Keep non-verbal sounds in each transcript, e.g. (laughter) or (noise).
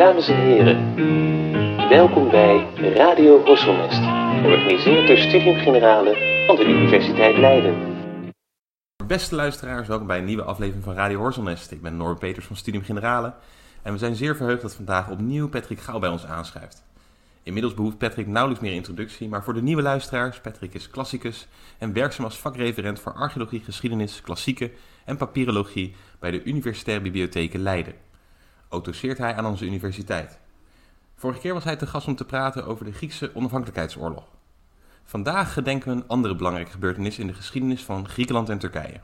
Dames en heren, welkom bij Radio Horselnest, georganiseerd door Studium Generale van de Universiteit Leiden. Beste luisteraars, welkom bij een nieuwe aflevering van Radio Horselnest. Ik ben Norbert Peters van Studium Generale en we zijn zeer verheugd dat vandaag opnieuw Patrick Gauw bij ons aanschrijft. Inmiddels behoeft Patrick nauwelijks meer introductie, maar voor de nieuwe luisteraars, Patrick is klassicus en werkzaam als vakreferent voor archeologie, geschiedenis, klassieke en papyrologie bij de Universitaire Bibliotheek Leiden. Ook doseert hij aan onze universiteit. Vorige keer was hij te gast om te praten over de Griekse onafhankelijkheidsoorlog. Vandaag gedenken we een andere belangrijke gebeurtenis in de geschiedenis van Griekenland en Turkije.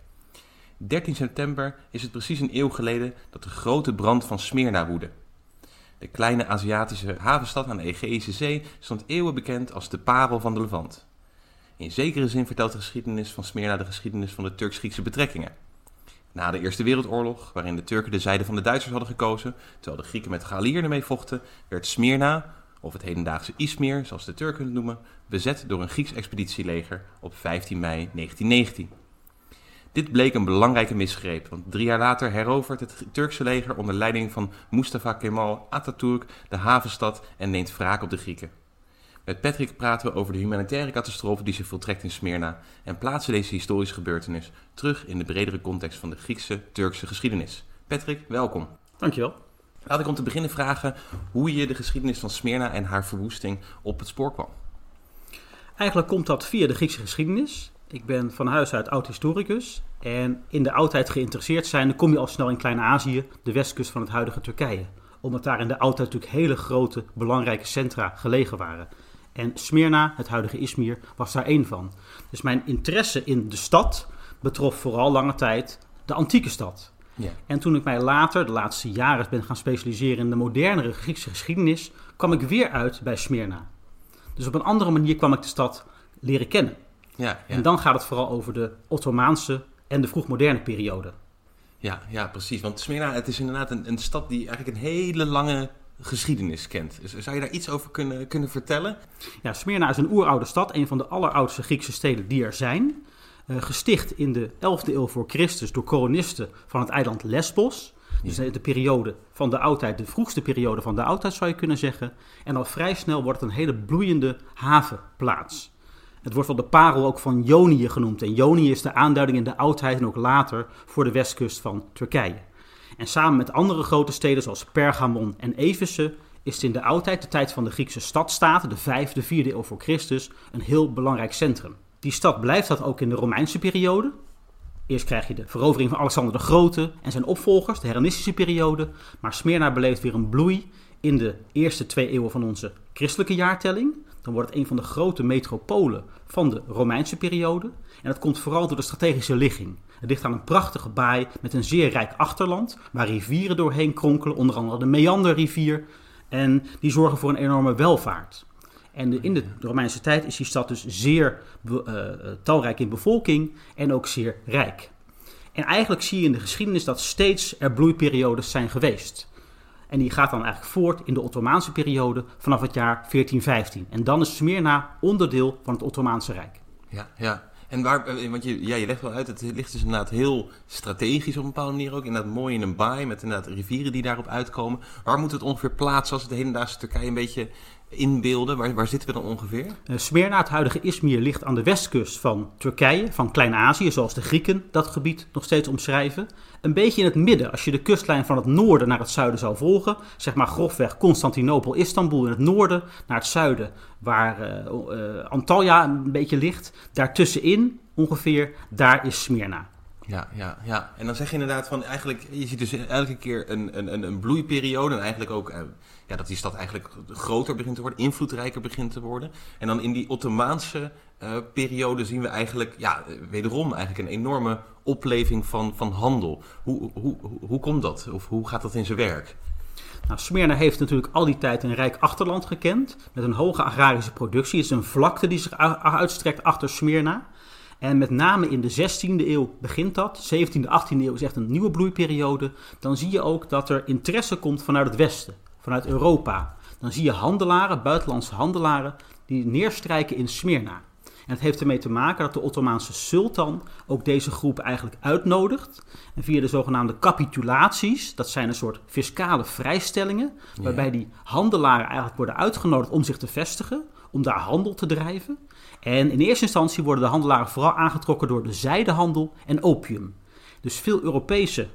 13 september is het precies een eeuw geleden dat de grote brand van Smyrna woedde. De kleine Aziatische havenstad aan de Egeïsche Zee stond eeuwen bekend als de parel van de Levant. In zekere zin vertelt de geschiedenis van Smyrna de geschiedenis van de Turks-Griekse betrekkingen. Na de Eerste Wereldoorlog, waarin de Turken de zijde van de Duitsers hadden gekozen, terwijl de Grieken met Galliërs ermee vochten, werd Smyrna, of het hedendaagse Izmir, zoals de Turken het noemen, bezet door een Grieks expeditieleger op 15 mei 1919. Dit bleek een belangrijke misgreep, want drie jaar later herovert het Turkse leger onder leiding van Mustafa Kemal Atatürk de havenstad en neemt wraak op de Grieken. Met Patrick praten we over de humanitaire catastrofe die zich voltrekt in Smyrna en plaatsen deze historische gebeurtenis terug in de bredere context van de Griekse Turkse geschiedenis. Patrick, welkom. Dankjewel. Laat ik om te beginnen vragen hoe je de geschiedenis van Smyrna en haar verwoesting op het spoor kwam. Eigenlijk komt dat via de Griekse geschiedenis. Ik ben van huis uit oud-historicus en in de oudheid geïnteresseerd zijn, dan kom je al snel in Klein-Azië, de westkust van het huidige Turkije. Omdat daar in de oudheid natuurlijk hele grote, belangrijke centra gelegen waren. En Smyrna, het huidige Izmir, was daar één van. Dus mijn interesse in de stad betrof vooral lange tijd de antieke stad. Ja. En toen ik mij later, de laatste jaren, ben gaan specialiseren in de modernere Griekse geschiedenis, kwam ik weer uit bij Smyrna. Dus op een andere manier kwam ik de stad leren kennen. Ja, ja. En dan gaat het vooral over de Ottomaanse en de vroegmoderne periode. Ja, ja, precies. Want Smyrna, het is inderdaad een, een stad die eigenlijk een hele lange geschiedenis kent. Zou je daar iets over kunnen, kunnen vertellen? Ja, Smyrna is een oeroude stad, een van de alleroudste Griekse steden die er zijn. Eh, gesticht in de 11e eeuw voor Christus door kolonisten van het eiland Lesbos. Dus de periode van de oudheid, de vroegste periode van de oudheid zou je kunnen zeggen. En al vrij snel wordt het een hele bloeiende havenplaats. Het wordt wel de parel ook van Ionië genoemd. En Ionië is de aanduiding in de oudheid en ook later voor de westkust van Turkije. En samen met andere grote steden zoals Pergamon en Efeze is het in de oudheid, de tijd van de Griekse stadstaten, de 5e, 4e eeuw voor Christus, een heel belangrijk centrum. Die stad blijft dat ook in de Romeinse periode. Eerst krijg je de verovering van Alexander de Grote en zijn opvolgers, de Hellenistische periode. Maar Smyrna beleeft weer een bloei in de eerste twee eeuwen van onze christelijke jaartelling. Dan wordt het een van de grote metropolen van de Romeinse periode. En dat komt vooral door de strategische ligging. Het ligt aan een prachtige baai met een zeer rijk achterland, waar rivieren doorheen kronkelen, onder andere de Meanderrivier. En die zorgen voor een enorme welvaart. En in de Romeinse tijd is die stad dus zeer uh, talrijk in bevolking en ook zeer rijk. En eigenlijk zie je in de geschiedenis dat steeds er bloeiperiodes zijn geweest. En die gaat dan eigenlijk voort in de Ottomaanse periode vanaf het jaar 1415. En dan is Smyrna onderdeel van het Ottomaanse Rijk. Ja, ja. En waar, want je, ja, je legt wel uit, het ligt dus inderdaad heel strategisch op een bepaalde manier ook. Inderdaad mooi in een baai met inderdaad rivieren die daarop uitkomen. Waar moet het ongeveer plaatsen als het de hedendaagse Turkije een beetje inbeelden? Waar, waar zitten we dan ongeveer? Uh, Smyrna, het huidige Izmir, ligt aan de westkust van Turkije, van Klein-Azië, zoals de Grieken dat gebied nog steeds omschrijven. Een beetje in het midden, als je de kustlijn van het noorden naar het zuiden zou volgen, zeg maar grofweg Constantinopel, Istanbul in het noorden, naar het zuiden, waar uh, uh, Antalya een beetje ligt. Daartussenin ongeveer, daar is Smyrna. Ja, ja, ja. En dan zeg je inderdaad van eigenlijk, je ziet dus elke keer een, een, een bloeiperiode en eigenlijk ook ja, dat die stad eigenlijk groter begint te worden, invloedrijker begint te worden. En dan in die Ottomaanse uh, periode zien we eigenlijk, ja, wederom eigenlijk een enorme opleving van, van handel. Hoe, hoe, hoe, hoe komt dat? Of hoe gaat dat in zijn werk? Nou, Smyrna heeft natuurlijk al die tijd een rijk achterland gekend, met een hoge agrarische productie. Het is een vlakte die zich uitstrekt achter Smyrna. En met name in de 16e eeuw begint dat. 17e, 18e eeuw is echt een nieuwe bloeiperiode. Dan zie je ook dat er interesse komt vanuit het Westen, vanuit Europa. Dan zie je handelaren, buitenlandse handelaren, die neerstrijken in Smyrna. En het heeft ermee te maken dat de Ottomaanse sultan ook deze groep eigenlijk uitnodigt. En via de zogenaamde capitulaties, dat zijn een soort fiscale vrijstellingen, waarbij die handelaren eigenlijk worden uitgenodigd om zich te vestigen, om daar handel te drijven. En in eerste instantie worden de handelaren vooral aangetrokken door de zijdehandel en opium. Dus veel Europese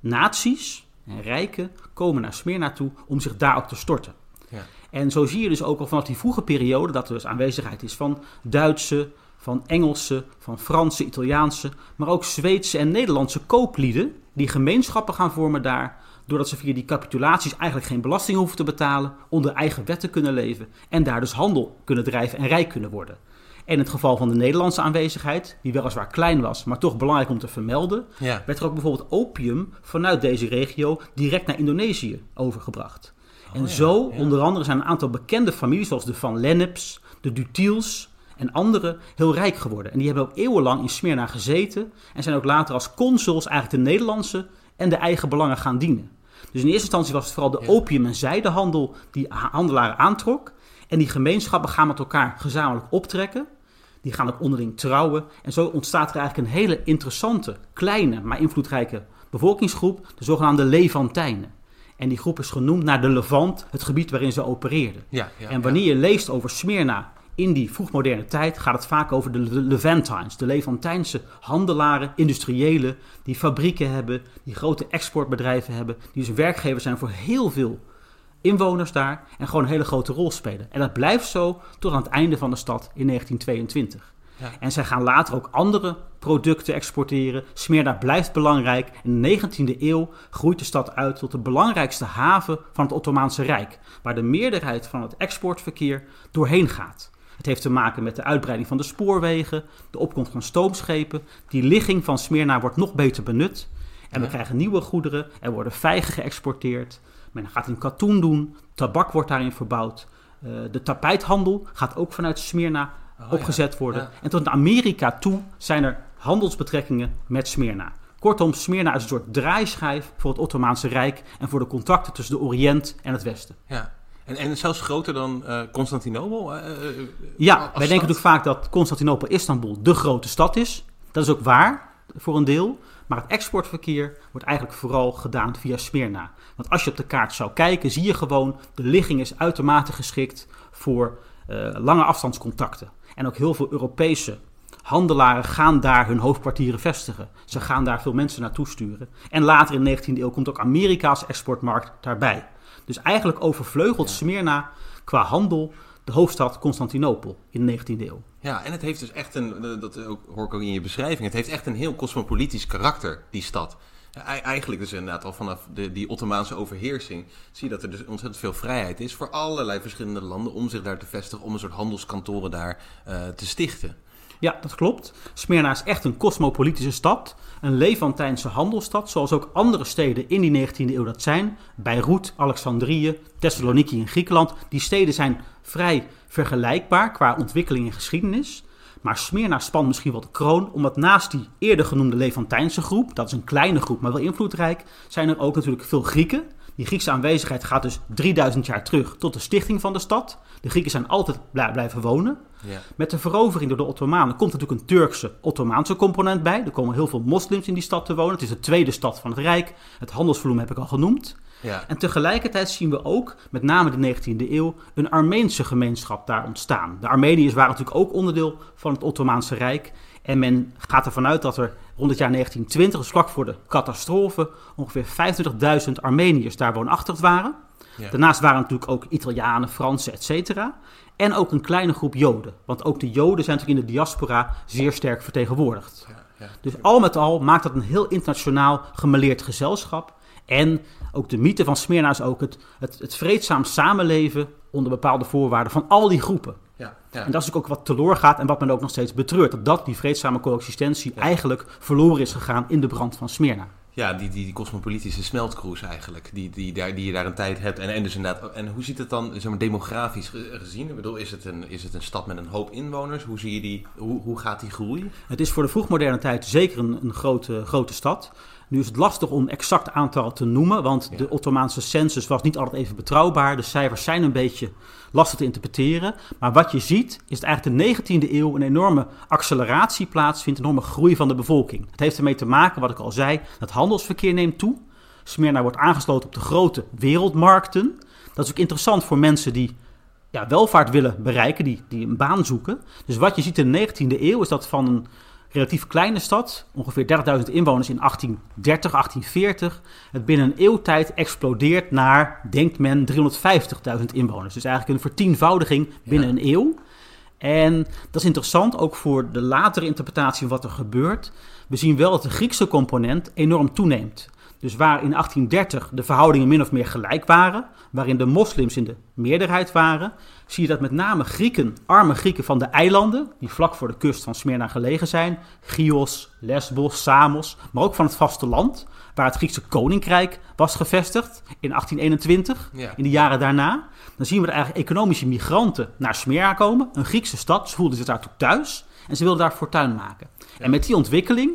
naties en rijken komen naar Smyrna toe om zich daar ook te storten. Ja. En zo zie je dus ook al vanaf die vroege periode dat er dus aanwezigheid is van Duitse, van Engelse, van Franse, Italiaanse, maar ook Zweedse en Nederlandse kooplieden die gemeenschappen gaan vormen daar, doordat ze via die capitulaties eigenlijk geen belasting hoeven te betalen, onder eigen wetten kunnen leven en daar dus handel kunnen drijven en rijk kunnen worden. En in het geval van de Nederlandse aanwezigheid, die weliswaar klein was, maar toch belangrijk om te vermelden, Ja. werd er ook bijvoorbeeld opium vanuit deze regio direct naar Indonesië overgebracht. En ja, zo, ja. onder andere, zijn een aantal bekende families, zoals de Van Lenneps, de Dutiels en anderen, heel rijk geworden. En die hebben ook eeuwenlang in Smyrna gezeten en zijn ook later als consuls eigenlijk de Nederlandse en de eigen belangen gaan dienen. Dus in eerste instantie was het vooral de opium- en zijdehandel die ha- handelaren aantrok. En die gemeenschappen gaan met elkaar gezamenlijk optrekken. Die gaan ook onderling trouwen. En zo ontstaat er eigenlijk een hele interessante, kleine, maar invloedrijke bevolkingsgroep, de zogenaamde Levantijnen. En die groep is genoemd naar de Levant, het gebied waarin ze opereerden. Ja, ja, en wanneer je leest over Smyrna in die vroegmoderne tijd, gaat het vaak over de Le- Levantines, de Levantijnse handelaren, industriëlen, die fabrieken hebben, die grote exportbedrijven hebben, die dus werkgevers zijn voor heel veel inwoners daar en gewoon een hele grote rol spelen. En dat blijft zo tot aan het einde van de stad in 1922. Ja. En zij gaan later ook andere producten exporteren. Smyrna blijft belangrijk. In de 19e eeuw groeit de stad uit tot de belangrijkste haven van het Ottomaanse Rijk, waar de meerderheid van het exportverkeer doorheen gaat. Het heeft te maken met de uitbreiding van de spoorwegen, de opkomst van stoomschepen. Die ligging van Smyrna wordt nog beter benut. En we krijgen nieuwe goederen. Er worden vijgen geëxporteerd. Men gaat in katoen doen. Tabak wordt daarin verbouwd. Eh, de tapijthandel gaat ook vanuit Smyrna Oh, opgezet worden. En tot naar Amerika toe zijn er handelsbetrekkingen met Smyrna. Kortom, Smyrna is een soort draaischijf voor het Ottomaanse Rijk en voor de contacten tussen de Oriënt en het Westen. Ja. En, en zelfs groter dan eh Constantinopel? eh, Ja, wij denken natuurlijk vaak dat Constantinopel, Istanbul de grote stad is. Dat is ook waar, voor een deel. Maar het exportverkeer wordt eigenlijk vooral gedaan via Smyrna. Want als je op de kaart zou kijken, zie je gewoon... de ligging is uitermate geschikt voor eh, lange afstandscontacten. En ook heel veel Europese handelaren gaan daar hun hoofdkwartieren vestigen. Ze gaan daar veel mensen naartoe sturen. En later in de 19e eeuw komt ook Amerika als exportmarkt daarbij. Dus eigenlijk overvleugelt. Smyrna qua handel de hoofdstad Constantinopel in de 19e eeuw. Ja, en het heeft dus echt een, dat hoor ik ook in je beschrijving, het heeft echt een heel cosmopolitisch karakter, die stad. Eigenlijk dus inderdaad al vanaf de, die Ottomaanse overheersing zie je dat er dus ontzettend veel vrijheid is voor allerlei verschillende landen om zich daar te vestigen, om een soort handelskantoren daar eh, te stichten. Ja, dat klopt. Smyrna is echt een cosmopolitische stad. Een Levantijnse handelsstad, zoals ook andere steden in die 19e eeuw dat zijn. Beirut, Alexandrië, Thessaloniki in Griekenland. Die steden zijn vrij vergelijkbaar qua ontwikkeling en geschiedenis. Maar Smyrna spant misschien wel de kroon, omdat naast die eerder genoemde Levantijnse groep, dat is een kleine groep, maar wel invloedrijk, zijn er ook natuurlijk veel Grieken. Die Griekse aanwezigheid gaat dus 3000 jaar terug tot de stichting van de stad. De Grieken zijn altijd blij- blijven wonen. Ja. Met de verovering door de Ottomanen komt natuurlijk een Turkse Ottomaanse component bij. Er komen heel veel moslims in die stad te wonen. Het is de tweede stad van het Rijk. Het handelsvolume heb ik al genoemd. Ja. En tegelijkertijd zien we ook, met name de 19e eeuw, een Armeense gemeenschap daar ontstaan. De Armeniërs waren natuurlijk ook onderdeel van het Ottomaanse Rijk. En men gaat ervan uit dat er rond het jaar 1920, dus vlak voor de catastrofe, ongeveer 25.000 Armeniërs daar woonachtig waren. Ja. Daarnaast waren natuurlijk ook Italianen, Fransen, et cetera. En ook een kleine groep Joden. Want ook de Joden zijn natuurlijk in de diaspora zeer sterk vertegenwoordigd. Ja, ja. Dus al met al maakt dat een heel internationaal gemeleerd gezelschap. En ook de mythe van Smyrna is ook het, het, het vreedzaam samenleven onder bepaalde voorwaarden van al die groepen. Ja, ja. En dat is ook wat teloor gaat en wat men ook nog steeds betreurt. Dat, dat die vreedzame coexistentie Ja. eigenlijk verloren is gegaan in de brand van Smyrna. Ja, die, die, die cosmopolitische smeltkroes eigenlijk, die, die, daar, die je daar een tijd hebt. En, en, dus inderdaad, en hoe ziet het dan zeg maar, demografisch ge- gezien? Ik bedoel, is het, een, is het een stad met een hoop inwoners? Hoe, zie je die, hoe, hoe gaat die groeien? Het is voor de vroegmoderne tijd zeker een, een grote, grote stad. Nu is het lastig om exact aantal te noemen, want Ja. de Ottomaanse census was niet altijd even betrouwbaar. De cijfers zijn een beetje lastig te interpreteren. Maar wat je ziet, is dat eigenlijk de 19e eeuw een enorme acceleratie plaatsvindt, een enorme groei van de bevolking. Het heeft ermee te maken, wat ik al zei, dat handelsverkeer neemt toe. Smyrna wordt aangesloten op de grote wereldmarkten. Dat is ook interessant voor mensen die ja, welvaart willen bereiken, die, die een baan zoeken. Dus wat je ziet in de 19e eeuw is dat van een relatief kleine stad, ongeveer 30.000 inwoners in 1830, 1840, het binnen een eeuwtijd explodeert naar, denkt men, 350.000 inwoners. Dus eigenlijk een vertienvoudiging binnen Ja. een eeuw. En dat is interessant ook voor de latere interpretatie van wat er gebeurt. We zien wel dat de Griekse component enorm toeneemt. Dus waar in 1830 de verhoudingen min of meer gelijk waren, waarin de moslims in de meerderheid waren, zie je dat met name Grieken, arme Grieken van de eilanden, die vlak voor de kust van Smyrna gelegen zijn, Chios, Lesbos, Samos, maar ook van het vasteland, waar het Griekse koninkrijk was gevestigd in 1821, Ja. in de jaren daarna, dan zien we er eigenlijk economische migranten naar Smyrna komen, een Griekse stad, ze voelden zich daartoe thuis en ze wilden daar fortuin maken. En met die ontwikkeling,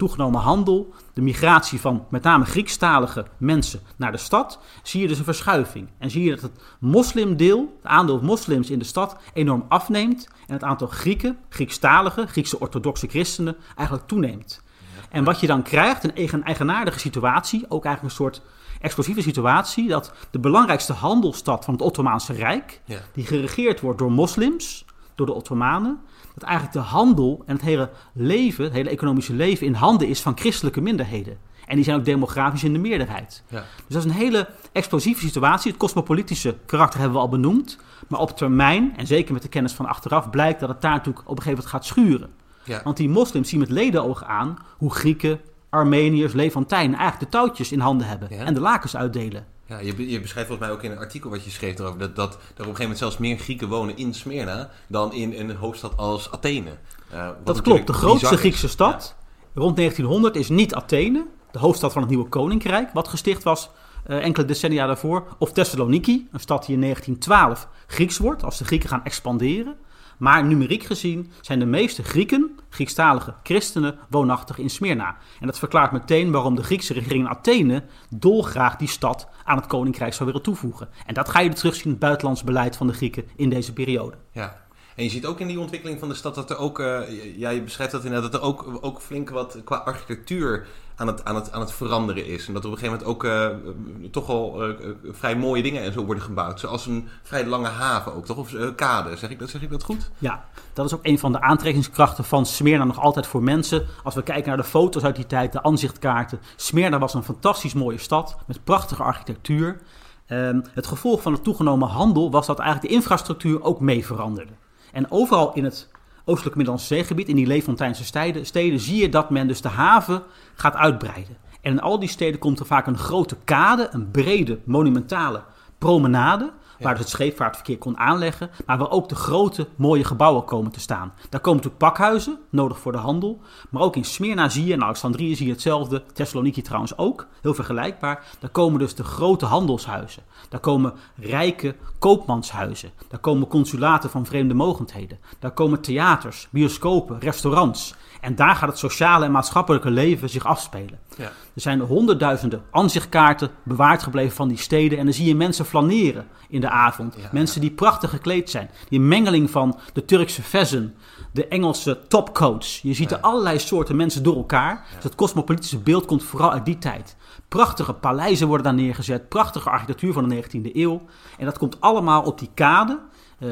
toegenomen handel, de migratie van met name Griekstalige mensen naar de stad, zie je dus een verschuiving. En zie je dat het moslimdeel, het aandeel moslims in de stad, enorm afneemt en het aantal Grieken, Griekstalige, Griekse orthodoxe christenen eigenlijk toeneemt. En wat je dan krijgt, een eigen- eigenaardige situatie, ook eigenlijk een soort explosieve situatie, dat de belangrijkste handelsstad van het Ottomaanse Rijk, Ja. die geregeerd wordt door moslims, door de Ottomanen, dat eigenlijk de handel en het hele leven, het hele economische leven in handen is van christelijke minderheden. En die zijn ook demografisch in de meerderheid. Ja. Dus dat is een hele explosieve situatie. Het cosmopolitische karakter hebben we al benoemd. Maar op termijn, en zeker met de kennis van achteraf, blijkt dat het daar natuurlijk op een gegeven moment gaat schuren. Ja. Want die moslims zien met ledenogen aan hoe Grieken, Armeniërs, Levantijnen eigenlijk de touwtjes in handen hebben Ja. en de lakens uitdelen. Ja, je, je beschrijft volgens mij ook in een artikel wat je schreef erover dat, dat er op een gegeven moment zelfs meer Grieken wonen in Smyrna dan in een hoofdstad als Athene. Eh, Dat klopt. De grootste is. Griekse stad rond 1900 is niet Athene, de hoofdstad van het nieuwe koninkrijk, wat gesticht was eh, enkele decennia daarvoor. Of Thessaloniki, een stad die in 1912 Grieks wordt, als de Grieken gaan expanderen. Maar numeriek gezien zijn de meeste Grieken, Griekstalige christenen, woonachtig in Smyrna. En dat verklaart meteen waarom de Griekse regering in Athene dolgraag die stad aan het koninkrijk zou willen toevoegen. En dat ga je terugzien in het buitenlands beleid van de Grieken in deze periode. Ja. En je ziet ook in die ontwikkeling van de stad dat er ook, eh, ja, je beschrijft dat inderdaad, dat er ook, ook flink wat qua architectuur aan het, aan, het, aan het veranderen is. En dat op een gegeven moment ook eh, toch al eh, vrij mooie dingen en zo worden gebouwd. Zoals een vrij lange haven ook, toch? Of eh, kade, zeg ik, dat, zeg ik dat goed? Ja, dat is ook een van de aantrekkingskrachten van Smyrna nog altijd voor mensen. Als we kijken naar de foto's uit die tijd, de aanzichtkaarten. Smyrna was een fantastisch mooie stad met prachtige architectuur. Ehm, het gevolg van de toegenomen handel was dat eigenlijk de infrastructuur ook mee veranderde. En overal in het oostelijk Middellandse zeegebied, in die Lefontijnse steden, steden, zie je dat men dus de haven gaat uitbreiden. En in al die steden komt er vaak een grote kade, een brede, monumentale promenade, waar het scheepvaartverkeer kon aanleggen, maar waar ook de grote, mooie gebouwen komen te staan. Daar komen natuurlijk pakhuizen, nodig voor de handel, maar ook in Smyrna zie je, en Alexandrië zie je hetzelfde, Thessaloniki trouwens ook, heel vergelijkbaar. Daar komen dus de grote handelshuizen, daar komen rijke koopmanshuizen, daar komen consulaten van vreemde mogendheden, daar komen theaters, bioscopen, restaurants. En daar gaat het sociale en maatschappelijke leven zich afspelen. Ja. Er zijn honderdduizenden aanzichtkaarten bewaard gebleven van die steden. En dan zie je mensen flaneren in de avond. Ja. Mensen die prachtig gekleed zijn. Die mengeling van de Turkse vezen, de Engelse topcoats. Je ziet er allerlei soorten mensen door elkaar. Dus het cosmopolitische beeld komt vooral uit die tijd. Prachtige paleizen worden daar neergezet. Prachtige architectuur van de 19e eeuw. En dat komt allemaal op die kade eh,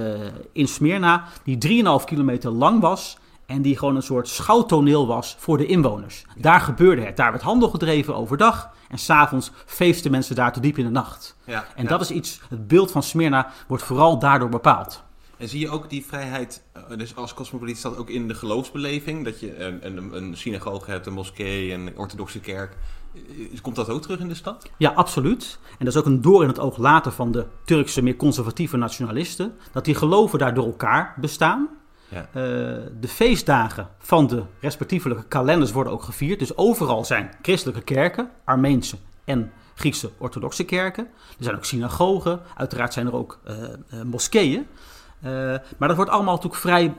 in Smyrna, die 3,5 kilometer lang was. En die gewoon een soort schouwtoneel was voor de inwoners. Daar gebeurde het. Daar werd handel gedreven overdag. En s'avonds feesten mensen daar tot diep in de nacht. Ja, En ja. dat is iets, het beeld van Smyrna wordt vooral daardoor bepaald. En zie je ook die vrijheid, eh, dus als cosmopoliet staat ook in de geloofsbeleving, dat je een, een, een synagoge hebt, een moskee, een orthodoxe kerk. Eh, Komt dat ook terug in de stad? Ja, absoluut. En dat is ook een door in het oog later van de Turkse, meer conservatieve nationalisten. Dat die geloven daar door elkaar bestaan. Ja. Eh, de feestdagen van de respectievelijke kalenders worden ook gevierd. Dus overal zijn christelijke kerken, Armeense en Griekse orthodoxe kerken. Er zijn ook synagogen, uiteraard zijn er ook eh, moskeeën. Maar dat wordt allemaal natuurlijk vrij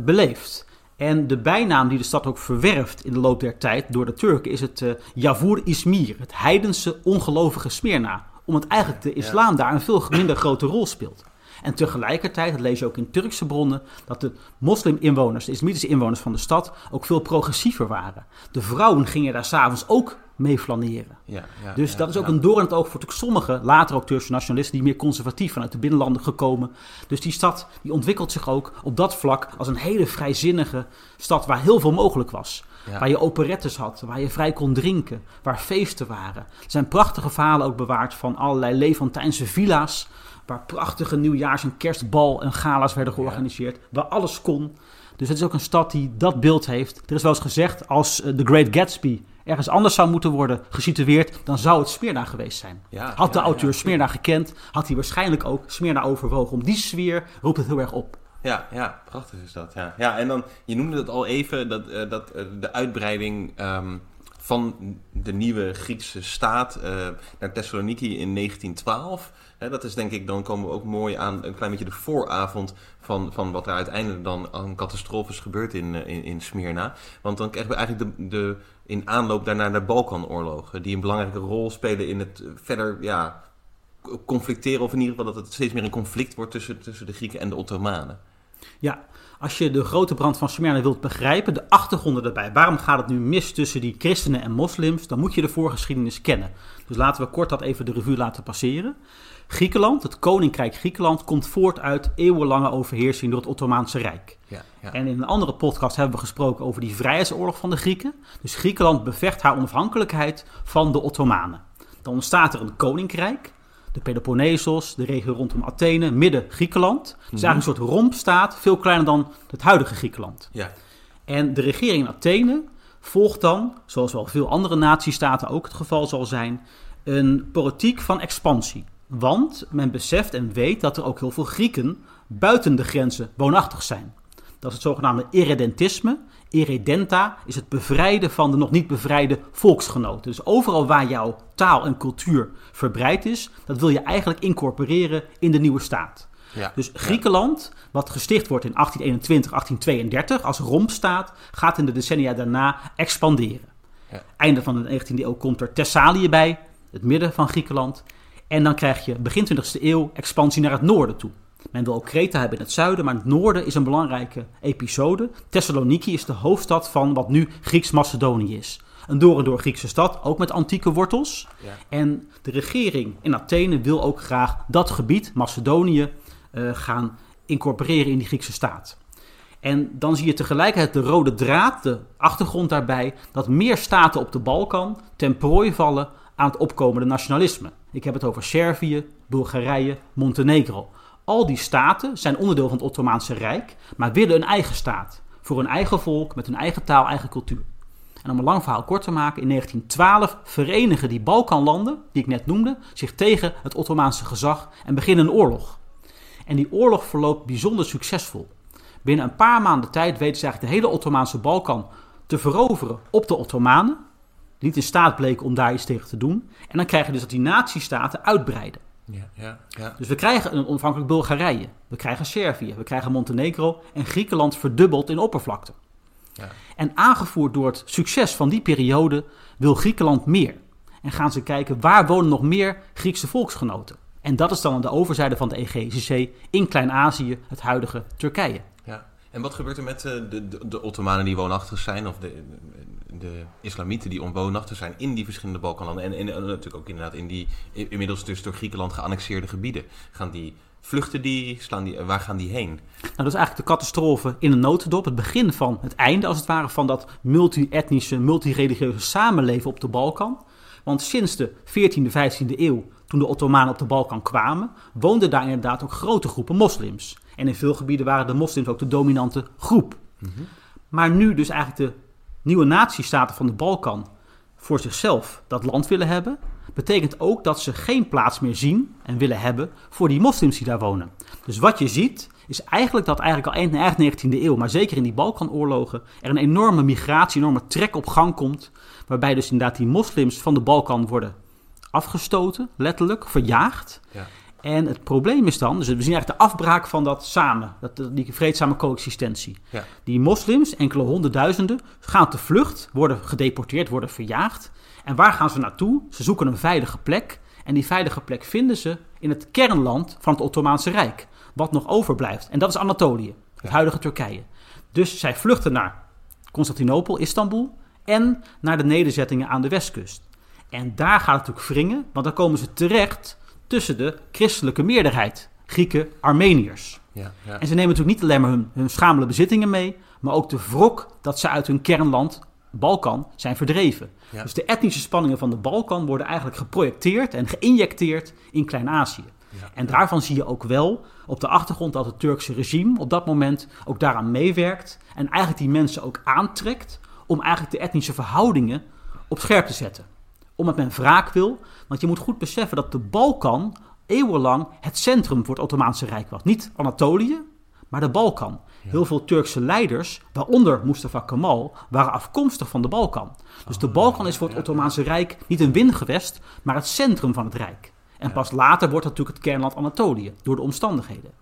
beleefd. En de bijnaam die de stad ook verwerft in de loop der tijd door de Turken is het uh, Yavur Izmir, het heidense ongelovige Smyrna. Omdat eigenlijk de islam daar een veel minder grote rol speelt. En tegelijkertijd, dat lees je ook in Turkse bronnen, dat de moslim-inwoners, de islamitische inwoners van de stad, ook veel progressiever waren. De vrouwen gingen daar s'avonds ook mee flaneren. Ja, ja, dus dat is ook een door in het oog voor sommige, later ook Turkse nationalisten, die meer conservatief vanuit de binnenlanden gekomen. Dus die stad die ontwikkelt zich ook op dat vlak als een hele vrijzinnige stad waar heel veel mogelijk was. Waar je operettes had, waar je vrij kon drinken, waar feesten waren. Er zijn prachtige verhalen ook bewaard van allerlei Levantijnse villa's Waar prachtige nieuwjaars- en kerstbal en gala's werden georganiseerd. Waar alles kon. Dus het is ook een stad die dat beeld heeft. Er is wel eens gezegd, als The Great Gatsby ergens anders zou moeten worden gesitueerd, dan zou het Smyrna geweest zijn. had de auteur ja, Smyrna gekend, had hij waarschijnlijk ook Smyrna overwogen. Om die sfeer roept het heel erg op. Ja, ja, prachtig is dat. Ja, ja en dan, je noemde het al even, dat, uh, dat uh, de uitbreiding um, van de nieuwe Griekse staat uh, naar Thessaloniki in 1912 dat is denk ik, dan komen we ook mooi aan een klein beetje de vooravond van, van wat er uiteindelijk dan aan catastrofes gebeurt in, eh, in, in Smyrna. Want dan krijgen we eigenlijk de, de, in aanloop daarna de Balkanoorlogen, die een belangrijke rol spelen in het verder ja, conflicteren, of in ieder geval dat het steeds meer een conflict wordt tussen, tussen de Grieken en de Ottomanen. Ja, als je de grote brand van Smyrna wilt begrijpen, de achtergronden erbij, waarom gaat het nu mis tussen die christenen en moslims, dan moet je de voorgeschiedenis kennen. Dus laten we kort dat even de revue laten passeren. Griekenland, het koninkrijk Griekenland, komt voort uit eeuwenlange overheersing door het Ottomaanse Rijk. Ja, ja. En in een andere podcast hebben we gesproken over die vrijheidsoorlog van de Grieken. Dus Griekenland bevecht haar onafhankelijkheid van de Ottomanen. Dan ontstaat er een koninkrijk, de Peloponnesos, de regio rondom Athene, midden Griekenland. Het is eigenlijk een soort rompstaat, veel kleiner dan het huidige Griekenland. Ja. En de regering in Athene volgt dan, zoals wel veel andere natiestaten ook het geval zal zijn, een politiek van expansie. Want men beseft en weet dat er ook heel veel Grieken buiten de grenzen woonachtig zijn. Dat is het zogenaamde irredentisme. Irredenta is het bevrijden van de nog niet bevrijde volksgenoten. Dus overal waar jouw taal en cultuur verbreid is, dat wil je eigenlijk incorporeren in de nieuwe staat. Ja, dus Griekenland, wat gesticht wordt in 1821, 1832 als rompstaat, gaat in de decennia daarna expanderen. Ja. Einde van de 19e eeuw komt er Thessalië bij, het midden van Griekenland. En dan krijg je begin 20e eeuw expansie naar het noorden toe. Men wil ook Kreta hebben in het zuiden, maar het noorden is een belangrijke episode. Thessaloniki is de hoofdstad van wat nu Grieks-Macedonië is. Een door en door Griekse stad, ook met antieke wortels. Ja. En de regering in Athene wil ook graag dat gebied, Macedonië, uh, gaan incorporeren in die Griekse staat. En dan zie je tegelijkertijd de rode draad, de achtergrond daarbij, dat meer staten op de Balkan ten prooi vallen aan het opkomende nationalisme. Ik heb het over Servië, Bulgarije, Montenegro. Al die staten zijn onderdeel van het Ottomaanse Rijk, maar willen een eigen staat. Voor hun eigen volk, met hun eigen taal, eigen cultuur. En om een lang verhaal kort te maken, in 1912 verenigen die Balkanlanden, die ik net noemde, zich tegen het Ottomaanse gezag en beginnen een oorlog. En die oorlog verloopt bijzonder succesvol. Binnen een paar maanden tijd weten ze eigenlijk de hele Ottomaanse Balkan te veroveren op de Ottomanen niet in staat bleken om daar iets tegen te doen. En dan krijg je dus dat die natiestaten uitbreiden. Ja, ja, ja. Dus we krijgen een onafhankelijk Bulgarije, we krijgen Servië, we krijgen Montenegro en Griekenland verdubbelt in oppervlakte. Ja. En aangevoerd door het succes van die periode wil Griekenland meer. En gaan ze kijken waar wonen nog meer Griekse volksgenoten. En dat is dan aan de overzijde van de Egeïsche Zee in Klein-Azië, het huidige Turkije. Ja. En wat gebeurt er met eh, de, de, de Ottomanen die woonachtig zijn, of de, de islamieten die onwoonachtig zijn in die verschillende Balkanlanden. En, en, natuurlijk ook inderdaad in die inmiddels dus door Griekenland geannexeerde gebieden. Gaan die, vluchten die, slaan die, waar gaan die heen? Nou, dat is eigenlijk de catastrofe in een notendop. Het begin van het einde, als het ware, van dat multi-etnische, multireligieuze samenleven op de Balkan. Want sinds de 14e, 15e eeuw, toen de Ottomanen op de Balkan kwamen, woonden daar inderdaad ook grote groepen moslims. En in veel gebieden waren de moslims ook de dominante groep. Mhm. Maar nu dus eigenlijk de nieuwe natiestaten van de Balkan voor zichzelf dat land willen hebben, betekent ook dat ze geen plaats meer zien en willen hebben voor die moslims die daar wonen. Dus wat je ziet, is eigenlijk dat eigenlijk al eind 19e eeuw, maar zeker in die Balkanoorlogen, er een enorme migratie, een enorme trek op gang komt, waarbij dus inderdaad die moslims van de Balkan worden afgestoten, letterlijk, verjaagd. Ja. En het probleem is dan, dus we zien eigenlijk de afbraak van dat samen, dat, die vreedzame coexistentie. Ja. Die moslims, enkele honderdduizenden, gaan te vlucht, worden gedeporteerd, worden verjaagd. En waar gaan ze naartoe? Ze zoeken een veilige plek. En die veilige plek vinden ze in het kernland van het Ottomaanse Rijk. Wat nog overblijft. En dat is Anatolië, het huidige Turkije. Dus zij vluchten naar Constantinopel, Istanbul en naar de nederzettingen aan de westkust. En daar gaat het natuurlijk wringen, want dan komen ze terecht tussen de christelijke meerderheid. Grieken, Armeniërs. Ja, ja. En ze nemen natuurlijk niet alleen maar hun, hun schamele bezittingen mee, maar ook de wrok dat ze uit hun kernland, Balkan, zijn verdreven. Ja. Dus de etnische spanningen van de Balkan worden eigenlijk geprojecteerd en geïnjecteerd in Klein-Azië. En daarvan zie je ook wel op de achtergrond dat het Turkse regime op dat moment ook daaraan meewerkt en eigenlijk die mensen ook aantrekt om eigenlijk de etnische verhoudingen op scherp te zetten. Omdat men wraak wil, want je moet goed beseffen dat de Balkan eeuwenlang het centrum voor het Ottomaanse Rijk was. Niet Anatolië, maar de Balkan. Heel veel Turkse leiders, waaronder Mustafa Kemal, waren afkomstig van de Balkan. Dus de Balkan is voor het Ottomaanse Rijk niet een wingewest, maar het centrum van het Rijk. En pas later wordt dat natuurlijk het kernland Anatolië, door de omstandigheden.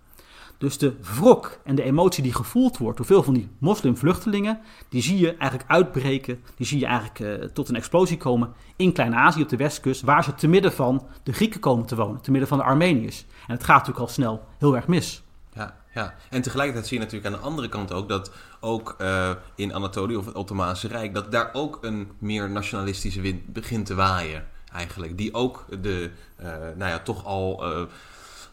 Dus de wrok en de emotie die gevoeld wordt door veel van die moslimvluchtelingen, die zie je eigenlijk uitbreken, die zie je eigenlijk eh, tot een explosie komen in Klein-Azië op de westkust, waar ze te midden van de Grieken komen te wonen, te midden van de Armeniërs. En het gaat natuurlijk al snel heel erg mis. Ja, ja, en tegelijkertijd zie je natuurlijk aan de andere kant ook dat ook eh, in Anatolië of het Ottomaanse Rijk, dat daar ook een meer nationalistische wind begint te waaien eigenlijk. Die ook de, eh, nou ja, toch al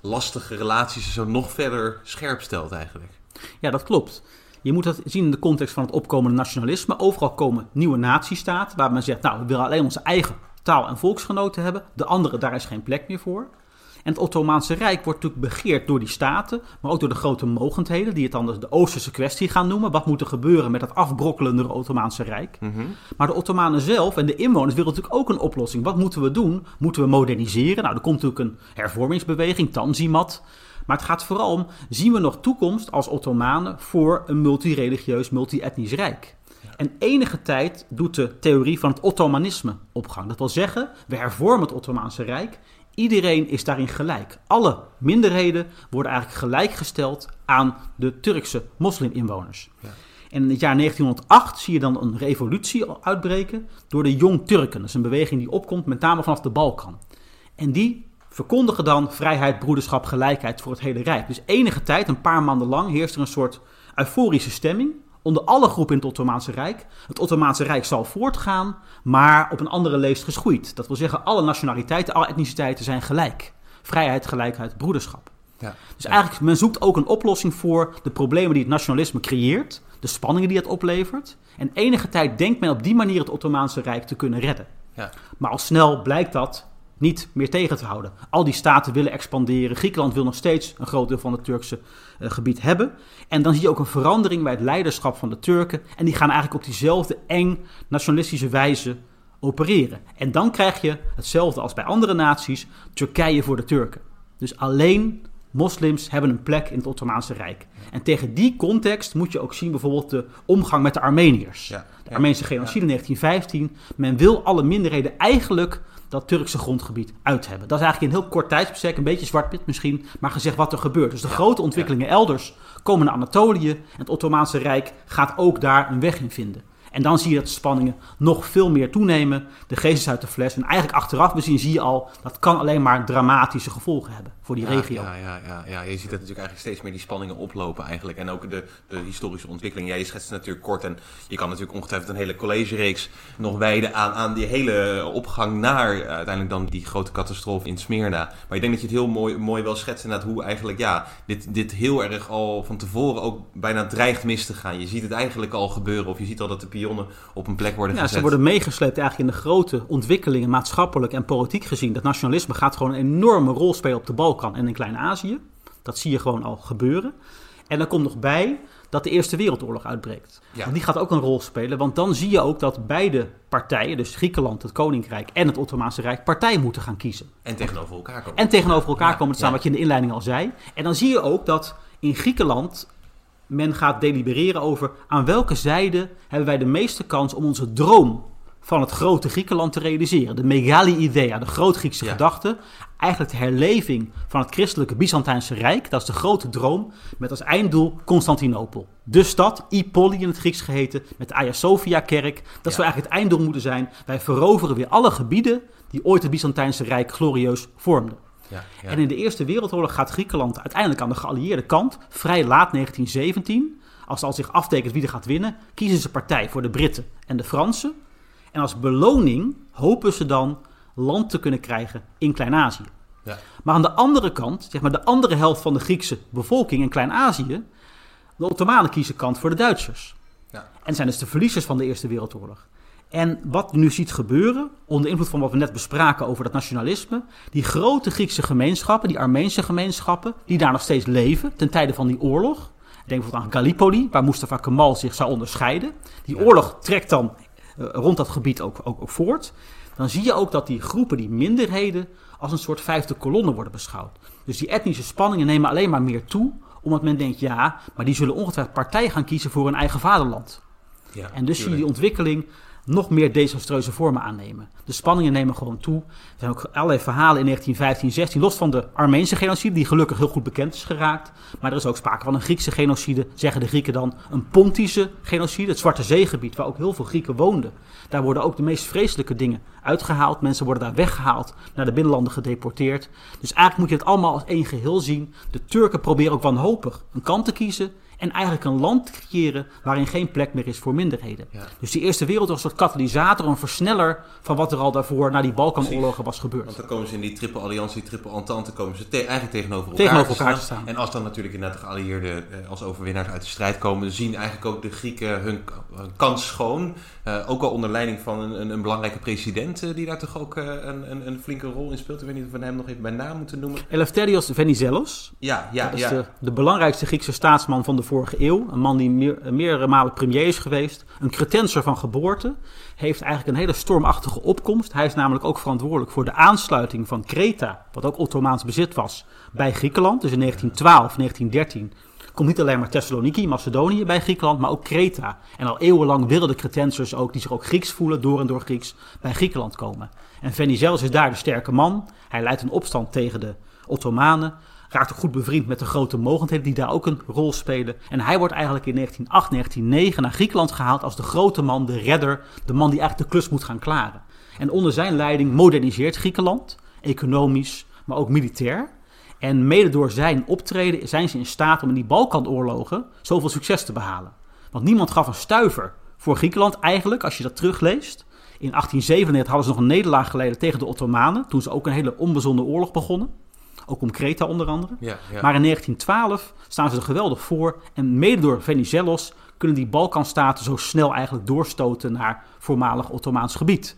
lastige relaties zo nog verder scherp stelt eigenlijk. Ja, dat klopt. Je moet dat zien in de context van het opkomende nationalisme. Overal komen nieuwe natiestaten waar men zegt, nou, we willen alleen onze eigen taal en volksgenoten hebben. De andere, daar is geen plek meer voor. En het Ottomaanse Rijk wordt natuurlijk begeerd door die staten, maar ook door de grote mogendheden, die het dan de Oosterse kwestie gaan noemen. Wat moet er gebeuren met dat afbrokkelende Ottomaanse Rijk? Maar de Ottomanen zelf en de inwoners willen natuurlijk ook een oplossing. Wat moeten we doen? Moeten we moderniseren? Nou, er komt natuurlijk een hervormingsbeweging, Tanzimat. Maar het gaat vooral om, zien we nog toekomst als Ottomanen voor een multireligieus, multi-etnisch rijk? En enige tijd doet de theorie van het Ottomanisme opgang. Dat wil zeggen, we hervormen het Ottomaanse Rijk. Iedereen is daarin gelijk. Alle minderheden worden eigenlijk gelijkgesteld aan de Turkse mosliminwoners. Ja. En in het jaar 1908 zie je dan een revolutie uitbreken door de Jong Turken. Dat is een beweging die opkomt met name vanaf de Balkan. En die verkondigen dan vrijheid, broederschap, gelijkheid voor het hele Rijk. Dus enige tijd, een paar maanden lang, heerst er een soort euforische stemming onder alle groepen in het Ottomaanse Rijk. Het Ottomaanse Rijk zal voortgaan, maar op een andere leest geschoeid. Dat wil zeggen, alle nationaliteiten, alle etniciteiten zijn gelijk. Vrijheid, gelijkheid, broederschap. Ja. Dus eigenlijk, men zoekt ook een oplossing voor de problemen die het nationalisme creëert, de spanningen die het oplevert. En enige tijd denkt men op die manier het Ottomaanse Rijk te kunnen redden. Ja. Maar al snel blijkt dat niet meer tegen te houden. Al die staten willen expanderen. Griekenland wil nog steeds een groot deel van het Turkse eh, gebied hebben. En dan zie je ook een verandering bij het leiderschap van de Turken. En die gaan eigenlijk op diezelfde eng nationalistische wijze opereren. En dan krijg je hetzelfde als bij andere naties: Turkije voor de Turken. Dus alleen moslims hebben een plek in het Ottomaanse Rijk. En tegen die context moet je ook zien bijvoorbeeld de omgang met de Armeniërs. Ja. De Armeense genocide in 1915. Men wil alle minderheden eigenlijk dat Turkse grondgebied uit hebben. Dat is eigenlijk in een heel kort tijdsbestek, een beetje zwart-wit misschien, maar gezegd wat er gebeurt. Dus de grote ontwikkelingen elders komen naar Anatolië en het Ottomaanse Rijk gaat ook daar een weg in vinden. En dan zie je dat de spanningen nog veel meer toenemen, de geest is uit de fles. En eigenlijk achteraf bezien zie je al, dat kan alleen maar dramatische gevolgen hebben voor die Ja, regio. Ja, ja, ja, ja, je ziet dat natuurlijk eigenlijk steeds meer die spanningen oplopen eigenlijk. En ook de, de historische ontwikkeling. Ja, je schetst het natuurlijk kort en je kan natuurlijk ongetwijfeld een hele collegereeks nog wijden aan, aan die hele opgang naar eh, uiteindelijk dan die grote catastrofe in Smyrna. Maar ik denk dat je het heel mooi, mooi wel schetst inderdaad hoe eigenlijk ja, dit, dit heel erg al van tevoren ook bijna dreigt mis te gaan. Je ziet het eigenlijk al gebeuren of je ziet al dat de pionnen op een plek worden Ja, gezet. ze worden meegesleept eigenlijk in de grote ontwikkelingen, maatschappelijk en politiek gezien. Dat nationalisme gaat gewoon een enorme rol spelen op de Balkan en in Klein-Azië. Dat zie je gewoon al gebeuren. En dan komt nog bij dat de Eerste Wereldoorlog uitbreekt. Ja. En die gaat ook een rol spelen, want dan zie je ook dat beide partijen, dus Griekenland, het Koninkrijk en het Ottomaanse Rijk, partij moeten gaan kiezen. En tegenover elkaar komen. En tegenover elkaar Ja, komen te staan, ja. wat je in de inleiding al zei. En dan zie je ook dat in Griekenland men gaat delibereren over aan welke zijde hebben wij de meeste kans om onze droom van het grote Griekenland te realiseren. De megali idea, de groot-Griekse gedachte. Eigenlijk de herleving van het christelijke Byzantijnse Rijk. Dat is de grote droom met als einddoel Constantinopel. De stad, Ipoli in het Grieks geheten, met de Hagia Sophia-kerk. Dat zou eigenlijk het einddoel moeten zijn. Wij veroveren weer alle gebieden die ooit het Byzantijnse Rijk glorieus vormden. Ja, ja. En in de Eerste Wereldoorlog gaat Griekenland uiteindelijk aan de geallieerde kant, vrij laat 1917. Als al zich aftekent wie er gaat winnen, kiezen ze partij voor de Britten en de Fransen. En als beloning hopen ze dan land te kunnen krijgen in Klein-Azië. Ja. Maar aan de andere kant, zeg maar de andere helft van de Griekse bevolking in Klein-Azië, de Ottomanen kiezen kant voor de Duitsers. Ja. En zijn dus de verliezers van de Eerste Wereldoorlog. En wat je nu ziet gebeuren, onder invloed van wat we net bespraken over dat nationalisme, die grote Griekse gemeenschappen, die Armeense gemeenschappen, die daar nog steeds leven ten tijde van die oorlog. Denk bijvoorbeeld aan Gallipoli, waar Mustafa Kemal zich zou onderscheiden. Die Ja. oorlog trekt dan eh, rond dat gebied ook, ook, ook voort. Dan zie je ook dat die groepen, die minderheden, als een soort vijfde kolonne worden beschouwd. Dus die etnische spanningen nemen alleen maar meer toe, omdat men denkt, ja, maar die zullen ongetwijfeld partij gaan kiezen voor hun eigen vaderland. Ja, En dus zie je die ontwikkeling nog meer desastreuze vormen aannemen. De spanningen nemen gewoon toe. Er zijn ook allerlei verhalen in 1915, 16, los van de Armeense genocide, die gelukkig heel goed bekend is geraakt. Maar er is ook sprake van een Griekse genocide, zeggen de Grieken dan. Een Pontische genocide, het Zwarte Zeegebied, waar ook heel veel Grieken woonden. Daar worden ook de meest vreselijke dingen uitgehaald. Mensen worden daar weggehaald, naar de binnenlanden gedeporteerd. Dus eigenlijk moet je het allemaal als één geheel zien. De Turken proberen ook wanhopig een kant te kiezen. En eigenlijk een land creëren waarin geen plek meer is voor minderheden. Ja. Dus die Eerste Wereldoorlog is een soort katalysator, een versneller van wat er al daarvoor na die Balkanoorlogen was gebeurd. Want dan komen ze in die triple alliantie, triple entente, komen ze te- eigenlijk tegenover elkaar, Tegenover elkaar te staan. En als dan natuurlijk inderdaad de geallieerden eh, als overwinnaars uit de strijd komen, zien eigenlijk ook de Grieken hun, hun kans schoon. Eh, ook al onder leiding van een, een, een belangrijke president eh, die daar toch ook een, een, een flinke rol in speelt. Ik weet niet of we hem nog even bij naam moeten noemen. Eleftherios Venizelos, Ja, ja, dat is ja. de, de belangrijkste Griekse staatsman van de vorige eeuw. Een man die meer, meerdere malen premier is geweest. Een cretenser van geboorte. Heeft eigenlijk een hele stormachtige opkomst. Hij is namelijk ook verantwoordelijk voor de aansluiting van Kreta, wat ook Ottomaans bezit was, bij Griekenland. Dus in 1912, 1913 komt niet alleen maar Thessaloniki, Macedonië bij Griekenland, maar ook Kreta. En al eeuwenlang willen de Cretensers ook, die zich ook Grieks voelen, door en door Grieks, bij Griekenland komen. En Venizelos is daar de sterke man. Hij leidt een opstand tegen de Ottomanen. Raakt ook goed bevriend met de grote mogendheden die daar ook een rol spelen. En hij wordt eigenlijk in 1908, 1909 naar Griekenland gehaald als de grote man, de redder. De man die eigenlijk de klus moet gaan klaren. En onder zijn leiding moderniseert Griekenland, economisch, maar ook militair. En mede door zijn optreden zijn ze in staat om in die Balkanoorlogen zoveel succes te behalen. Want niemand gaf een stuiver voor Griekenland eigenlijk, als je dat terugleest. In 1897 hadden ze nog een nederlaag geleden tegen de Ottomanen, toen ze ook een hele onbezonnen oorlog begonnen. Ook om Kreta onder andere. ja, ja. Maar in 1912 staan ze er geweldig voor. En mede door Venizelos kunnen die Balkanstaten zo snel eigenlijk doorstoten naar voormalig Ottomaans gebied.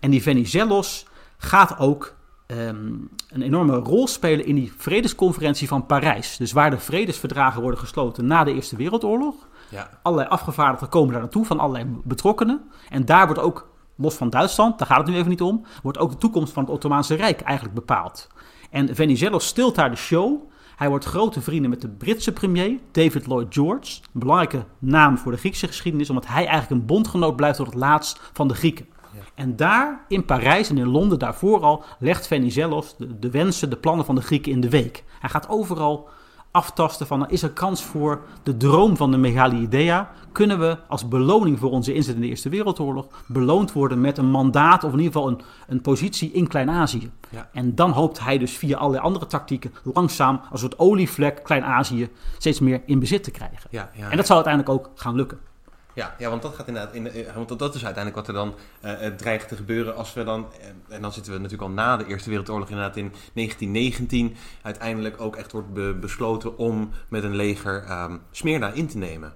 En die Venizelos gaat ook ehm, een enorme rol spelen in die vredesconferentie van Parijs. Dus waar de vredesverdragen worden gesloten na de Eerste Wereldoorlog. ja. Allerlei afgevaardigden komen daar naartoe van allerlei betrokkenen. En daar wordt ook, los van Duitsland, daar gaat het nu even niet om, wordt ook de toekomst van het Ottomaanse Rijk eigenlijk bepaald. En Venizelos stilt daar de show. Hij wordt grote vrienden met de Britse premier, David Lloyd George. Een belangrijke naam voor de Griekse geschiedenis, omdat hij eigenlijk een bondgenoot blijft tot het laatst van de Grieken. En daar, in Parijs en in Londen daarvoor al, legt Venizelos de, de wensen, de plannen van de Grieken in de week. Hij gaat overal aftasten van, is er kans voor de droom van de Megali Idea? Kunnen we als beloning voor onze inzet in de Eerste Wereldoorlog beloond worden met een mandaat of in ieder geval een, een positie in Klein-Azië? Ja. En dan hoopt hij dus via allerlei andere tactieken langzaam als soort olievlek Klein-Azië steeds meer in bezit te krijgen. Ja, ja. En dat zal uiteindelijk ook gaan lukken. Ja, ja, want dat gaat inderdaad. In, eh, want dat is uiteindelijk wat er dan eh, eh, dreigt te gebeuren als we dan. en dan zitten we natuurlijk al na de Eerste Wereldoorlog, inderdaad in 1919. Uiteindelijk ook echt wordt be- besloten om met een leger ehm Smyrna in te nemen.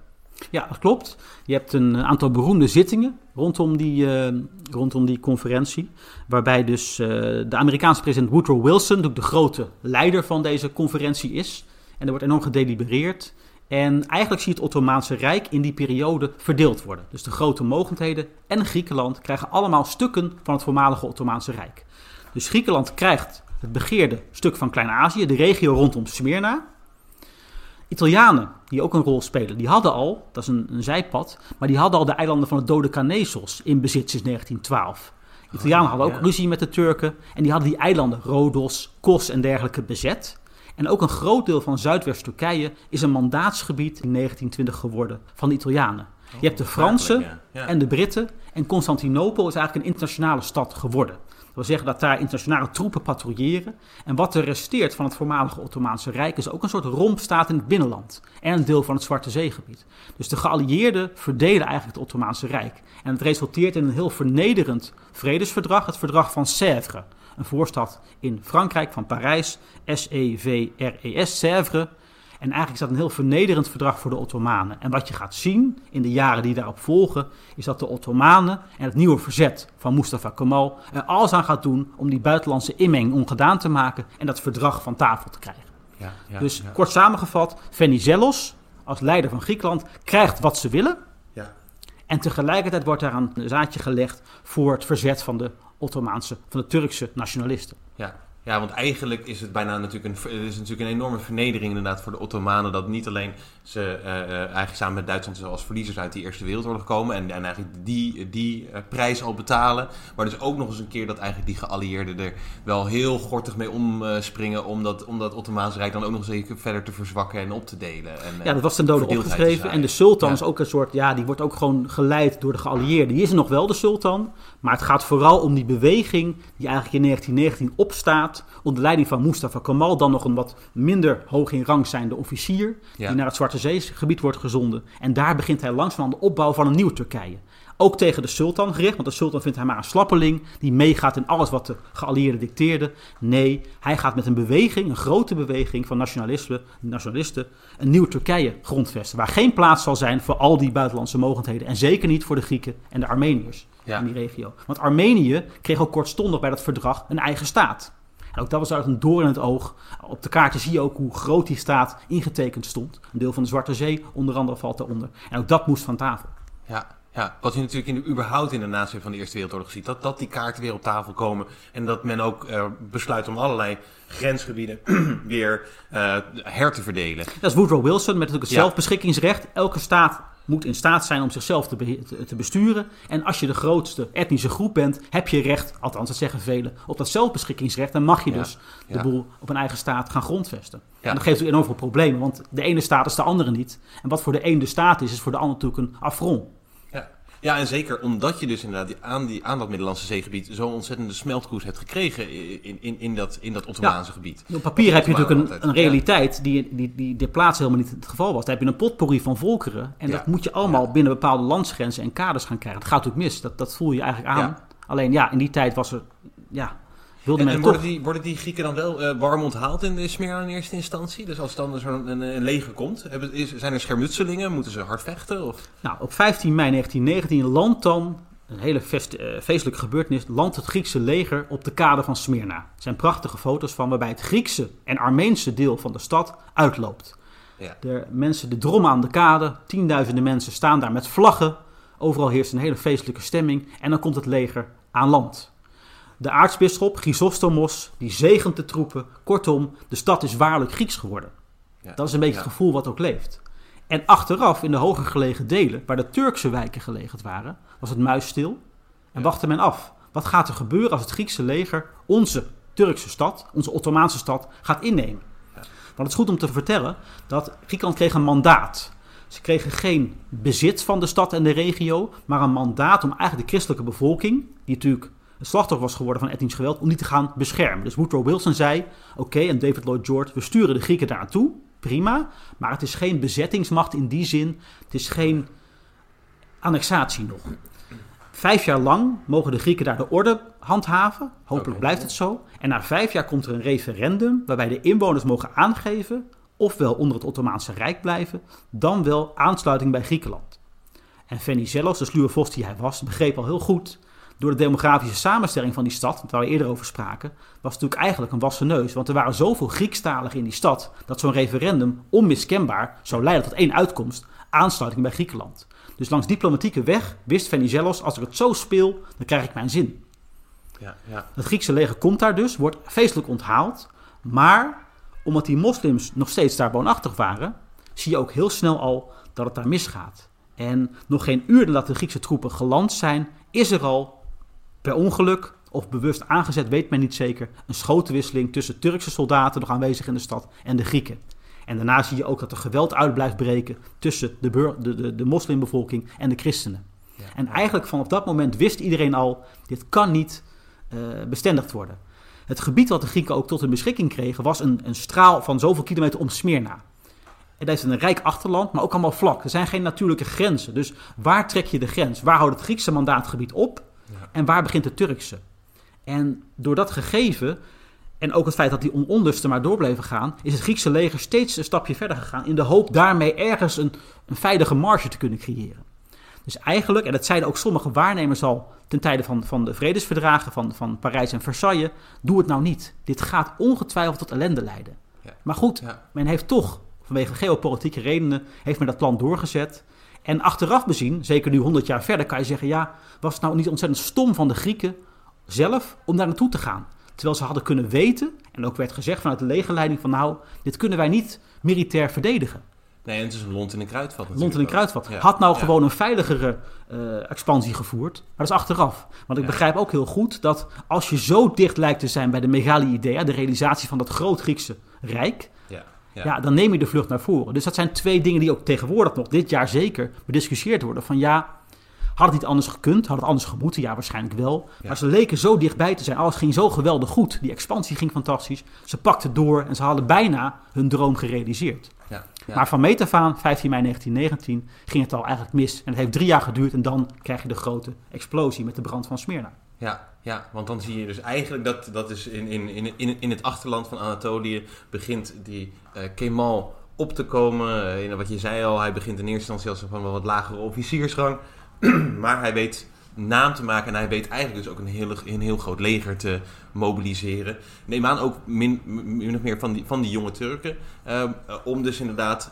Ja, dat klopt. Je hebt een aantal beroemde zittingen rondom die, eh, rondom die conferentie. Waarbij dus de Amerikaanse president Woodrow Wilson de grote leider van deze conferentie is. En er wordt enorm gedelibereerd. En eigenlijk zie je het Ottomaanse Rijk in die periode verdeeld worden. Dus de grote mogendheden en Griekenland krijgen allemaal stukken van het voormalige Ottomaanse Rijk. Dus Griekenland krijgt het begeerde stuk van Klein-Azië, de regio rondom Smyrna. Italianen, die ook een rol spelen, die hadden al, dat is een, een zijpad, maar die hadden al de eilanden van het Dode Canezos in bezit sinds 1912. De Italianen hadden ook ruzie met de Turken en die hadden die eilanden, Rodos, Kos en dergelijke bezet. En ook een groot deel van Zuidwest-Turkije is een mandaatsgebied in 1920 geworden van de Italianen. Je hebt de Fransen ja. Ja. en de Britten. En Constantinopel is eigenlijk een internationale stad geworden. Dat wil zeggen dat daar internationale troepen patrouilleren. En wat er resteert van het voormalige Ottomaanse Rijk is ook een soort rompstaat in het binnenland. En een deel van het Zwarte Zeegebied. Dus de geallieerden verdelen eigenlijk het Ottomaanse Rijk. En het resulteert in een heel vernederend vredesverdrag, het verdrag van Sèvres. Een voorstad in Frankrijk van Parijs, S-E-V-R-E-S, Sèvres. En eigenlijk is dat een heel vernederend verdrag voor de Ottomanen. En wat je gaat zien in de jaren die daarop volgen, is dat de Ottomanen en het nieuwe verzet van Mustafa Kemal er alles aan gaat doen om die buitenlandse inmenging ongedaan te maken en dat verdrag van tafel te krijgen. Ja, ja, dus ja. kort samengevat, Venizelos als leider van Griekenland krijgt wat ze willen. Ja. En tegelijkertijd wordt daar een zaadje gelegd voor het verzet van de Ottomaanse, van de Turkse nationalisten. Ja. Ja, want eigenlijk is het bijna natuurlijk een, is natuurlijk een enorme vernedering inderdaad voor de Ottomanen. Dat niet alleen ze eh, eh, eigenlijk samen met Duitsland als verliezers uit die Eerste Wereldoorlog komen. En, en eigenlijk die, die eh, prijs al betalen. Maar dus ook nog eens een keer dat eigenlijk die geallieerden er wel heel gortig mee omspringen. Om dat, om dat Ottomaanse Rijk dan ook nog eens even verder te verzwakken en op te delen. En, Ja, dat was ten dode opgeschreven. En de sultan Ja. is ook een soort, ja, die wordt ook gewoon geleid door de geallieerden. Die is er nog wel, de sultan. Maar het gaat vooral om die beweging die eigenlijk in 1919 opstaat. Onder leiding van Mustafa Kemal, dan nog een wat minder hoog in rang zijnde officier. Ja. Die naar het Zwarte Zeegebied wordt gezonden. En daar begint hij langzaam aan de opbouw van een nieuw Turkije. Ook tegen de sultan gericht, want de sultan vindt hij maar een slappeling die meegaat in alles wat de geallieerden dicteerden. Nee, hij gaat met een beweging, een grote beweging van nationalisten, nationalisten, een nieuw Turkije grondvesten. Waar geen plaats zal zijn voor al die buitenlandse mogendheden. En zeker niet voor de Grieken en de Armeniërs Ja. in die regio. Want Armenië kreeg ook kortstondig bij dat verdrag een eigen staat. Ook dat was uit een door in het oog. Op de kaarten zie je ook hoe groot die staat ingetekend stond. Een deel van de Zwarte Zee, onder andere, valt daaronder. En ook dat moest van tafel. Ja, ja, wat je natuurlijk in de, überhaupt in de nasleep van de Eerste Wereldoorlog ziet. Dat, dat die kaarten weer op tafel komen. En dat men ook eh, besluit om allerlei grensgebieden (clears throat) weer eh, her te verdelen. Dat is Woodrow Wilson met natuurlijk het Ja. zelfbeschikkingsrecht. Elke staat moet in staat zijn om zichzelf te, te, besturen. En als je de grootste etnische groep bent, heb je recht, althans dat zeggen velen, op dat zelfbeschikkingsrecht. Dan mag je Ja. dus de boel op een eigen staat gaan grondvesten. Ja. En dat geeft natuurlijk enorm veel problemen, want de ene staat is de andere niet. En wat voor de een de staat is, is voor de ander natuurlijk een affront. Ja. en zeker omdat je dus inderdaad aan, die, aan dat Middellandse zeegebied zo'n ontzettende smeltkoers hebt gekregen in, in, in, dat, in dat Ottomaanse gebied. Op papier heb je natuurlijk een, een realiteit die, die, die ter plaatse helemaal niet het geval was. Daar heb je een potpourri van volkeren. En Ja. dat moet je allemaal binnen bepaalde landsgrenzen en kaders gaan krijgen. Dat gaat natuurlijk mis. Dat, dat voel je eigenlijk aan. Alleen ja, in die tijd was er... Ja, wilde En, men en toch... worden, die, worden die Grieken dan wel eh, warm onthaald in de Smyrna in eerste instantie? Dus als dan zo'n een, een leger komt, hebben, is, zijn er schermutselingen? Moeten ze hard vechten? Of? Nou, op 15 mei 1919 landt dan, een hele eh, feestelijke gebeurtenis, landt het Griekse leger op de kade van Smyrna. Er zijn prachtige foto's van waarbij het Griekse en Armeense deel van de stad uitloopt. Ja. De mensen, de drommen aan de kade, tienduizenden mensen staan daar met vlaggen. Overal heerst een hele feestelijke stemming en dan komt het leger aan land. De aartsbisschop Chrysostomos, die zegent de troepen. Kortom, de stad is waarlijk Grieks geworden. Ja. Dat is een beetje Ja. het gevoel wat ook leeft. En achteraf, in de hoger gelegen delen, waar de Turkse wijken gelegen waren, was het muisstil. En wachtte men af. Wat gaat er gebeuren als het Griekse leger onze Turkse stad, onze Ottomaanse stad, gaat innemen? Want het is goed om te vertellen dat Griekenland kreeg een mandaat. Ze kregen geen bezit van de stad en de regio, maar een mandaat om eigenlijk de christelijke bevolking, die natuurlijk het slachtoffer was geworden van etnisch geweld, om die te gaan beschermen. Dus Woodrow Wilson zei, oké, en David Lloyd George, we sturen de Grieken daar naartoe, prima, maar het is geen bezettingsmacht in die zin, het is geen annexatie nog. Vijf jaar lang mogen de Grieken daar de orde handhaven. Hopelijk blijft het zo. En na vijf jaar komt er een referendum waarbij de inwoners mogen aangeven ofwel onder het Ottomaanse Rijk blijven, dan wel aansluiting bij Griekenland. En Venizelos, de sluwe vos die hij was, begreep al heel goed door de demografische samenstelling van die stad, waar we eerder over spraken, was het natuurlijk eigenlijk een wassen neus. Want er waren zoveel Griekstaligen in die stad dat zo'n referendum onmiskenbaar zou leiden tot één uitkomst: aansluiting bij Griekenland. Dus langs diplomatieke weg wist Venizelos: als ik het zo speel, dan krijg ik mijn zin. Ja, ja. Het Griekse leger komt daar dus, wordt feestelijk onthaald. Maar omdat die moslims nog steeds daar woonachtig waren, zie je ook heel snel al dat het daar misgaat. En nog geen uur nadat de Griekse troepen geland zijn, is er al per ongeluk of bewust aangezet, weet men niet zeker, een schotenwisseling tussen Turkse soldaten nog aanwezig in de stad en de Grieken. En daarna zie je ook dat er geweld uit blijft breken tussen de, bur- de, de, de moslimbevolking en de christenen. Ja. En eigenlijk vanaf dat moment wist iedereen al, dit kan niet eh, bestendigd worden. Het gebied wat de Grieken ook tot hun beschikking kregen was een, een straal van zoveel kilometer om Smyrna. En dat is een rijk achterland, maar ook allemaal vlak. Er zijn geen natuurlijke grenzen. Dus waar trek je de grens? Waar houdt het Griekse mandaatgebied op? En waar begint het Turkse? En door dat gegeven, en ook het feit dat die on- onlusten maar door bleven gaan, is het Griekse leger steeds een stapje verder gegaan in de hoop daarmee ergens een, een veilige marge te kunnen creëren. Dus eigenlijk, en dat zeiden ook sommige waarnemers al ten tijde van, van de vredesverdragen van, van Parijs en Versailles, doe het nou niet. Dit gaat ongetwijfeld tot ellende leiden. Ja. Maar goed, Ja. men heeft toch, vanwege geopolitieke redenen, heeft men dat plan doorgezet. En achteraf bezien, zeker nu 100 jaar verder, kan je zeggen, ja, was het nou niet ontzettend stom van de Grieken zelf om daar naartoe te gaan? Terwijl ze hadden kunnen weten, en ook werd gezegd vanuit de legerleiding van nou, dit kunnen wij niet militair verdedigen. Nee, en het is een lont in een kruidvat Lont in een kruidvat. Ja. Had nou Ja. gewoon een veiligere eh, expansie gevoerd. Maar dat is achteraf. Want ik Ja. begrijp ook heel goed dat als je zo dicht lijkt te zijn bij de megali idea, de realisatie van dat groot Griekse rijk, Ja. Dan neem je de vlucht naar voren. Dus dat zijn twee dingen die ook tegenwoordig nog dit jaar zeker bediscussieerd worden. Van ja, had het niet anders gekund? Had het anders gemoeten? Ja, waarschijnlijk wel. Ja. Maar ze leken zo dichtbij te zijn. Alles ging zo geweldig goed. Die expansie ging fantastisch. Ze pakten door en ze hadden bijna hun droom gerealiseerd. Ja. Ja. Maar van meet af aan, 15 mei 1919, ging het al eigenlijk mis. En het heeft drie jaar geduurd en dan krijg je de grote explosie met de brand van Smyrna. Ja, ja, want dan zie je dus eigenlijk dat, dat is in, in, in, in, het achterland van Anatolië begint die eh, Kemal op te komen. In wat je zei al, hij begint in eerste instantie als van wel wat lagere officiersrang. (clears throat) maar hij weet naam te maken en hij weet eigenlijk dus ook een heel, een heel groot leger te mobiliseren. Neem aan ook min, min of meer van die, van die jonge Turken. eh, om dus inderdaad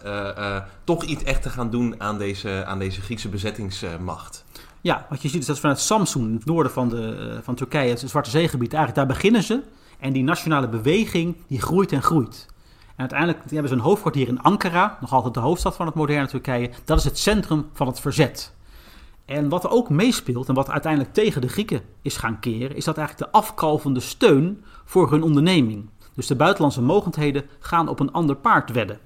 toch iets echt te gaan doen aan deze, aan deze Griekse bezettingsmacht. Ja, wat je ziet is dat vanuit Samsun, in het noorden van, de, eh, van Turkije, het Zwarte Zeegebied, eigenlijk daar beginnen ze. En die nationale beweging, die groeit en groeit. En uiteindelijk hebben ze een hoofdkwartier in Ankara, nog altijd de hoofdstad van het moderne Turkije. Dat is het centrum van het verzet. En wat er ook meespeelt en wat uiteindelijk tegen de Grieken is gaan keren, is dat eigenlijk de afkalvende steun voor hun onderneming. Dus de buitenlandse mogendheden gaan op een ander paard wedden.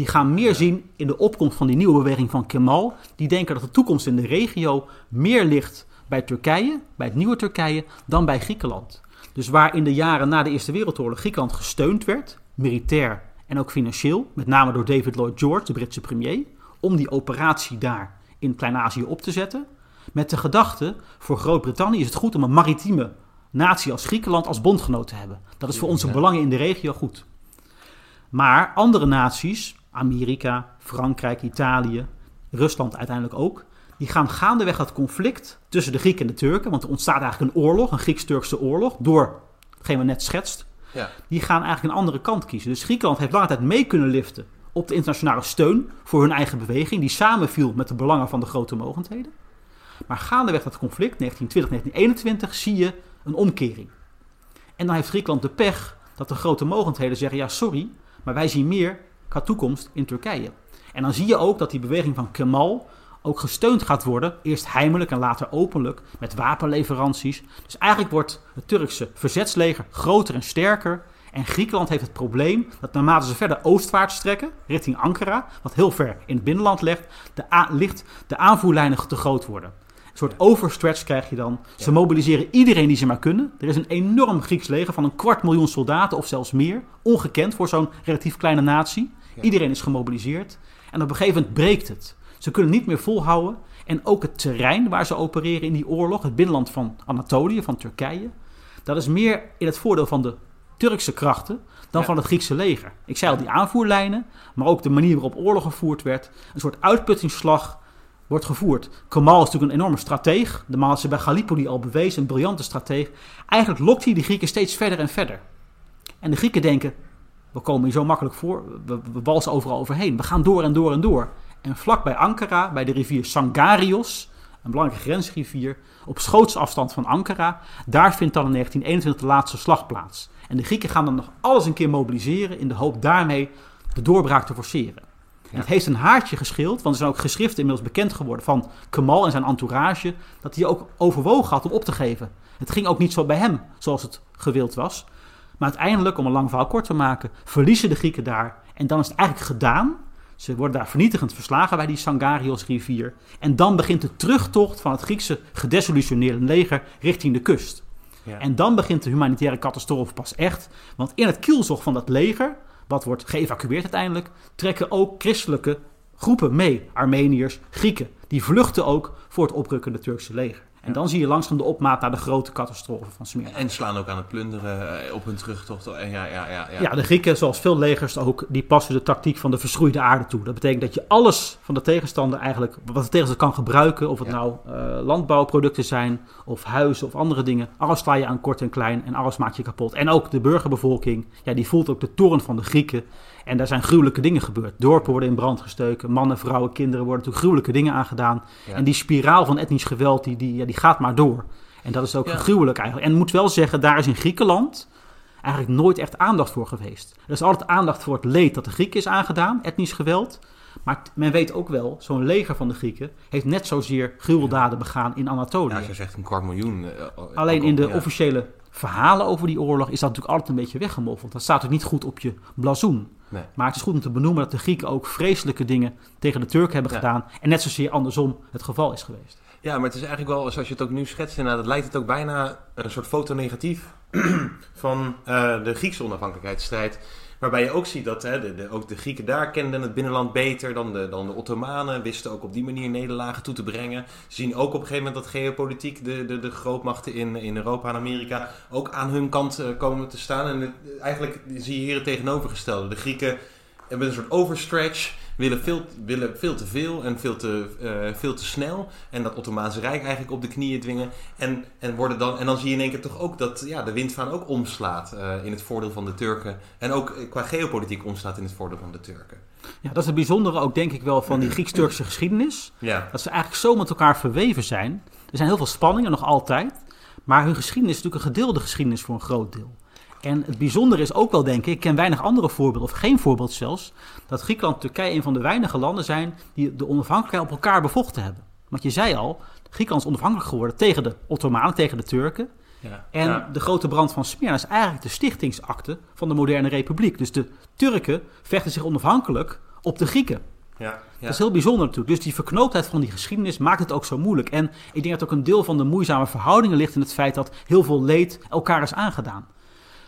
Die gaan meer zien in de opkomst van die nieuwe beweging van Kemal. Die denken dat de toekomst in de regio meer ligt bij Turkije, bij het nieuwe Turkije, dan bij Griekenland. Dus waar in de jaren na de Eerste Wereldoorlog Griekenland gesteund werd, militair en ook financieel, met name door David Lloyd George, de Britse premier, om die operatie daar in Klein-Azië op te zetten. Met de gedachte, voor Groot-Brittannië is het goed om een maritieme natie als Griekenland als bondgenoot te hebben. Dat is voor onze belangen in de regio goed. Maar andere naties, Amerika, Frankrijk, Italië, Rusland uiteindelijk ook, die gaan gaandeweg dat conflict tussen de Grieken en de Turken, want er ontstaat eigenlijk een oorlog, een Grieks-Turkse oorlog, door hetgeen we net schetst, Ja. die gaan eigenlijk een andere kant kiezen. Dus Griekenland heeft lange tijd mee kunnen liften op de internationale steun voor hun eigen beweging, die samenviel met de belangen van de grote mogendheden. Maar gaandeweg dat conflict, 1920, 1921, zie je een omkering. En dan heeft Griekenland de pech dat de grote mogendheden zeggen: ja, sorry, maar wij zien meer qua toekomst in Turkije. En dan zie je ook dat die beweging van Kemal ook gesteund gaat worden, eerst heimelijk en later openlijk, met wapenleveranties. Dus eigenlijk wordt het Turkse verzetsleger groter en sterker. En Griekenland heeft het probleem dat naarmate ze verder oostwaarts trekken, richting Ankara, wat heel ver in het binnenland ligt, de, a- ligt, de aanvoerlijnen te groot worden. Een soort overstretch krijg je dan. Ze mobiliseren iedereen die ze maar kunnen. Er is een enorm Grieks leger van een kwart miljoen soldaten of zelfs meer. Ongekend voor zo'n relatief kleine natie. Ja. Iedereen is gemobiliseerd. En op een gegeven moment breekt het. Ze kunnen niet meer volhouden. En ook het terrein waar ze opereren in die oorlog, het binnenland van Anatolië, van Turkije, dat is meer in het voordeel van de Turkse krachten dan Ja. van het Griekse leger. Ik zei al, die aanvoerlijnen, maar ook de manier waarop oorlog gevoerd werd. Een soort uitputtingsslag wordt gevoerd. Kemal is natuurlijk een enorme strateeg. De had ze bij Gallipoli al bewezen, een briljante strateeg. Eigenlijk lokt hij de Grieken steeds verder en verder. En de Grieken denken, we komen hier zo makkelijk voor, we, we walsen overal overheen. We gaan door en door en door. En vlak bij Ankara, bij de rivier Sangarios, een belangrijke grensrivier, op schootsafstand van Ankara, daar vindt dan in 1921 de laatste slag plaats. En de Grieken gaan dan nog alles een keer mobiliseren in de hoop daarmee de doorbraak te forceren. En het heeft een haartje gescheeld, want er zijn ook geschriften inmiddels bekend geworden van Kemal en zijn entourage, dat hij ook overwogen had om op te geven. Het ging ook niet zo bij hem zoals het gewild was. Maar uiteindelijk, om een lang verhaal kort te maken, verliezen de Grieken daar. En dan is het eigenlijk gedaan. Ze worden daar vernietigend verslagen bij die Sangarios rivier. En dan begint de terugtocht van het Griekse gedesillusioneerde leger richting de kust. Ja. En dan begint de humanitaire catastrofe pas echt. Want in het kielzog van dat leger, wat wordt geëvacueerd uiteindelijk, trekken ook christelijke groepen mee. Armeniërs, Grieken. Die vluchten ook voor het oprukkende Turkse leger. En dan zie je langzaam de opmaat naar de grote catastrofe van Smyrna. En slaan ook aan het plunderen eh, op hun terugtocht. En ja, ja, ja, ja. Ja, de Grieken, zoals veel legers ook, die passen de tactiek van de verschroeide aarde toe. Dat betekent dat je alles van de tegenstander eigenlijk, wat de tegenstander kan gebruiken, of het Ja. nou eh, landbouwproducten zijn, of huizen of andere dingen, alles sla je aan kort en klein en alles maak je kapot. En ook de burgerbevolking, ja, die voelt ook de toorn van de Grieken. En daar zijn gruwelijke dingen gebeurd. Dorpen worden in brand gestoken, mannen, vrouwen, kinderen worden natuurlijk gruwelijke dingen aangedaan. Ja. En die spiraal van etnisch geweld, die, die, ja, die gaat maar door. En dat is ook Ja. gruwelijk eigenlijk. En ik moet wel zeggen, daar is in Griekenland eigenlijk nooit echt aandacht voor geweest. Er is altijd aandacht voor het leed dat de Grieken is aangedaan, etnisch geweld. Maar men weet ook wel, zo'n leger van de Grieken heeft net zozeer gruweldaden begaan in Anatolië. Ja, je zegt een kwart miljoen. eh, ook Alleen al- in de ja. officiële verhalen over die oorlog is dat natuurlijk altijd een beetje weggemoffeld. Dat staat ook niet goed op je blazoen. Nee. Maar het is goed om te benoemen dat de Grieken ook vreselijke dingen tegen de Turken hebben Ja. gedaan. En net zozeer andersom het geval is geweest. Ja, maar het is eigenlijk wel, zoals je het ook nu schetst, inderdaad, het lijkt het ook bijna een soort fotonegatief (clears throat) van eh, de Griekse onafhankelijkheidsstrijd. Waarbij je ook ziet dat hè, de, de, ook de Grieken daar kenden het binnenland beter dan de, dan de Ottomanen. Wisten ook op die manier nederlagen toe te brengen. Ze zien ook op een gegeven moment dat geopolitiek de, de, de grootmachten in, in Europa en Amerika ook aan hun kant eh, komen te staan. En het- eigenlijk zie je hier het tegenovergestelde. De Grieken hebben een soort overstretch, willen veel, willen veel te veel en veel te, eh, veel te snel. En dat Ottomaanse Rijk eigenlijk op de knieën dwingen. En, en, worden dan, en dan zie je in één keer toch ook dat ja, de windvaan ook omslaat eh, in het voordeel van de Turken. En ook eh, qua geopolitiek omslaat in het voordeel van de Turken. Ja, dat is het bijzondere ook denk ik wel van die Grieks-Turkse geschiedenis. Ja, Dat ze eigenlijk zo met elkaar verweven zijn. Er zijn heel veel spanningen, nog altijd. Maar hun geschiedenis is natuurlijk een gedeelde geschiedenis voor een groot deel. En het bijzondere is ook wel, denk ik, ik ken weinig andere voorbeelden, of geen voorbeeld zelfs, dat Griekenland en Turkije een van de weinige landen zijn die de onafhankelijkheid op elkaar bevochten hebben. Want je zei al, Griekenland is onafhankelijk geworden tegen de Ottomanen, tegen de Turken. ja, En ja. de grote brand van Smyrna is eigenlijk de stichtingsakte van de moderne republiek. Dus de Turken vechten zich onafhankelijk op de Grieken. ja, ja. Dat is heel bijzonder natuurlijk. Dus die verknooptheid van die geschiedenis maakt het ook zo moeilijk. En ik denk dat ook een deel van de moeizame verhoudingen ligt in het feit dat heel veel leed elkaar is aangedaan.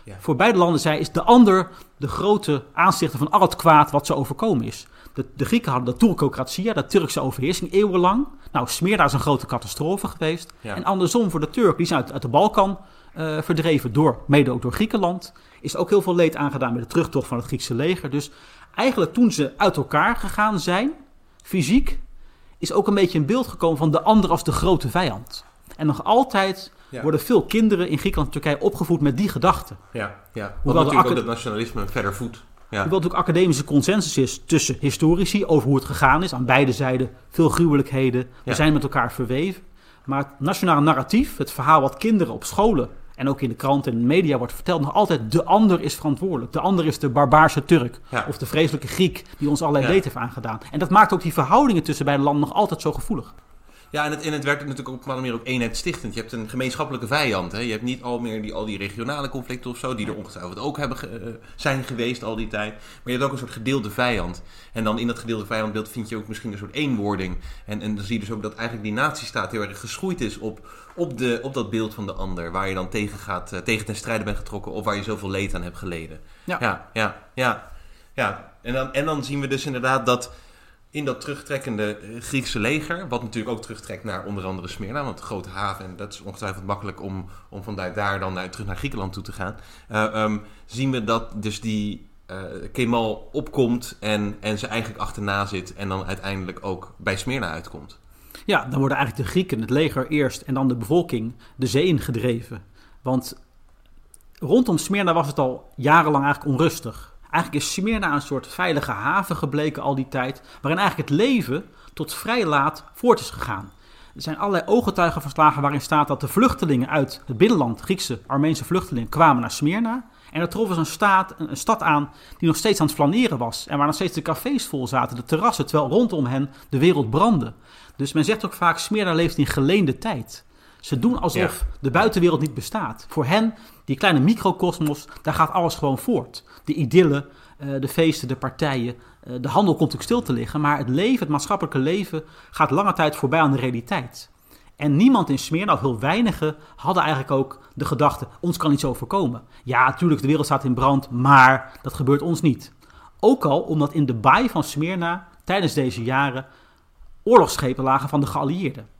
Ja. Voor beide landen zij is de ander de grote aanstichter van al het kwaad wat ze overkomen is. De, de Grieken hadden de Turkocratie, de Turkse overheersing, eeuwenlang. Nou, Smyrna is een grote catastrofe geweest. Ja. En andersom voor de Turken, die zijn uit, uit de Balkan eh, verdreven, door, mede ook door Griekenland. Is ook heel veel leed aangedaan met de terugtocht van het Griekse leger. Dus eigenlijk toen ze uit elkaar gegaan zijn, fysiek, is ook een beetje een beeld gekomen van de ander als de grote vijand. En nog altijd Ja. worden veel kinderen in Griekenland en Turkije opgevoed met die gedachte. ja, ja. Wat Hoewel natuurlijk ook dat nationalisme verder voedt. Ja. Hoewel het ook academische consensus is tussen historici over hoe het gegaan is. Aan beide zijden veel gruwelijkheden. We Ja. zijn met elkaar verweven. Maar het nationale narratief, het verhaal wat kinderen op scholen en ook in de kranten en de media wordt verteld, nog altijd de ander is verantwoordelijk. De ander is de barbaarse Turk Ja. of de vreselijke Griek die ons allerlei leed heeft aangedaan. En dat maakt ook die verhoudingen tussen beide landen nog altijd zo gevoelig. Ja, en het, en het werkt natuurlijk op een bepaalde manier ook eenheidsstichtend. Je hebt een gemeenschappelijke vijand. Hè? Je hebt niet al meer die, al die regionale conflicten of zo, die er ongetwijfeld ook hebben eh, zijn geweest al die tijd. Maar je hebt ook een soort gedeelde vijand. En dan in dat gedeelde vijandbeeld vind je ook misschien een soort eenwording. En, en dan zie je dus ook dat eigenlijk die natiestaat heel erg geschoeid is op, op, de, op dat beeld van de ander. Waar je dan tegen, gaat, eh, tegen ten strijde bent getrokken of waar je zoveel leed aan hebt geleden. Ja. ja, ja. ja, ja. En, dan, en dan zien we dus inderdaad dat in dat terugtrekkende eh, Griekse leger, wat natuurlijk ook terugtrekt naar onder andere Smyrna, want de grote haven, en dat is ongetwijfeld makkelijk om, om vanuit daar dan naar, terug naar Griekenland toe te gaan, eh, ehm, zien we dat dus die eh, Kemal opkomt en, en ze eigenlijk achterna zit en dan uiteindelijk ook bij Smyrna uitkomt. Ja, dan worden eigenlijk de Grieken, het leger eerst en dan de bevolking de zee ingedreven. Want rondom Smyrna was het al jarenlang eigenlijk onrustig. Eigenlijk is Smyrna een soort veilige haven gebleken al die tijd, waarin eigenlijk het leven tot vrij laat voort is gegaan. Er zijn allerlei ooggetuigenverslagen waarin staat dat de vluchtelingen uit het binnenland, Griekse, Armeense vluchtelingen, kwamen naar Smyrna. En daar troffen ze een, staat, een stad aan die nog steeds aan het flaneren was. En waar nog steeds de cafés vol zaten, de terrassen, terwijl rondom hen de wereld brandde. Dus men zegt ook vaak, Smyrna leeft in geleende tijd. Ze doen alsof de buitenwereld niet bestaat. Voor hen, die kleine microcosmos, daar gaat alles gewoon voort. De idylle, eh, de feesten, de partijen, eh, de handel komt ook stil te liggen. Maar het leven, het maatschappelijke leven, gaat lange tijd voorbij aan de realiteit. En niemand in Smyrna, of heel weinigen, hadden eigenlijk ook de gedachte: ons kan iets overkomen. Ja, natuurlijk, de wereld staat in brand, maar dat gebeurt ons niet. Ook al omdat in de baai van Smyrna tijdens deze jaren oorlogsschepen lagen van de geallieerden.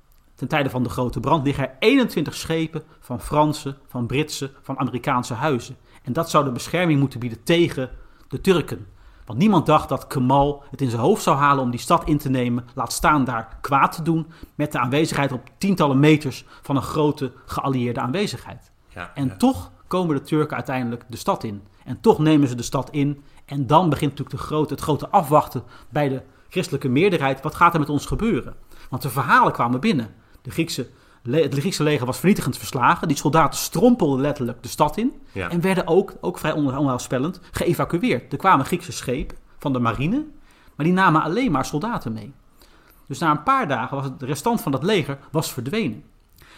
Ten tijde van de grote brand liggen er 21 schepen van Franse, van Britse, van Amerikaanse huizen. En dat zou de bescherming moeten bieden tegen de Turken. Want niemand dacht dat Kemal het in zijn hoofd zou halen om die stad in te nemen, laat staan daar kwaad te doen, met de aanwezigheid op tientallen meters van een grote geallieerde aanwezigheid. Ja, En ja. toch komen de Turken uiteindelijk de stad in. En toch nemen ze de stad in. En dan begint natuurlijk de grote, het grote afwachten bij de christelijke meerderheid. Wat gaat er met ons gebeuren? Want de verhalen kwamen binnen. De Griekse, het Griekse leger was vernietigend verslagen. Die soldaten strompelden letterlijk de stad in. Ja. En werden ook, ook vrij on- onheilspellend, geëvacueerd. Er kwamen Griekse schepen van de marine. Maar die namen alleen maar soldaten mee. Dus na een paar dagen was het de restant van dat leger was verdwenen.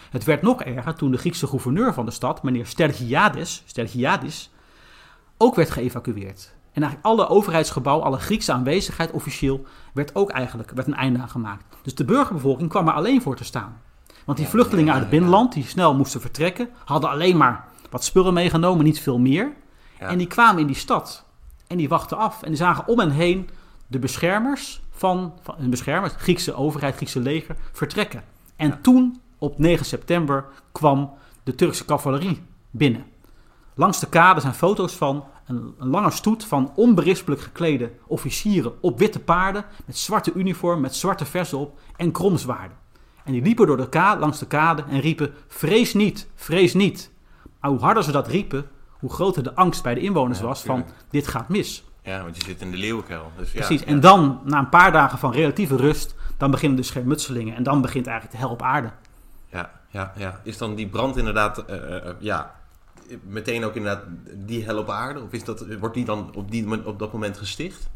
Het werd nog erger toen de Griekse gouverneur van de stad, meneer Stergiades, Stergiadis, ook werd geëvacueerd. En eigenlijk alle overheidsgebouwen, alle Griekse aanwezigheid officieel, werd ook eigenlijk werd een einde aan gemaakt. Dus de burgerbevolking kwam er alleen voor te staan. Want die Ja, vluchtelingen uit het binnenland, die snel moesten vertrekken, hadden alleen maar wat spullen meegenomen, niet veel meer. Ja. En die kwamen in die stad. En die wachten af. En die zagen om hen heen de beschermers van, van hun beschermers, Griekse overheid, Griekse leger, vertrekken. En Ja. toen, op 9 september, kwam de Turkse cavalerie binnen. Langs de kade zijn foto's van een, een lange stoet van onberispelijk geklede officieren op witte paarden, met zwarte uniform, met zwarte verzen op en kromzwaarden. En die liepen door de kade, langs de kade en riepen: Vrees niet, vrees niet. Maar hoe harder ze dat riepen, hoe groter de angst bij de inwoners Ja, was van: dit gaat mis. Ja, want je zit in de leeuwenkuil. Dus ja, Precies. ja. En dan, na een paar dagen van relatieve rust, dan beginnen de schermutselingen. En dan begint eigenlijk de hel op aarde. Ja, ja, ja. Is dan die brand inderdaad, eh, eh, ja, meteen ook inderdaad die hel op aarde? Of is dat, wordt die dan op, die, op dat moment gesticht?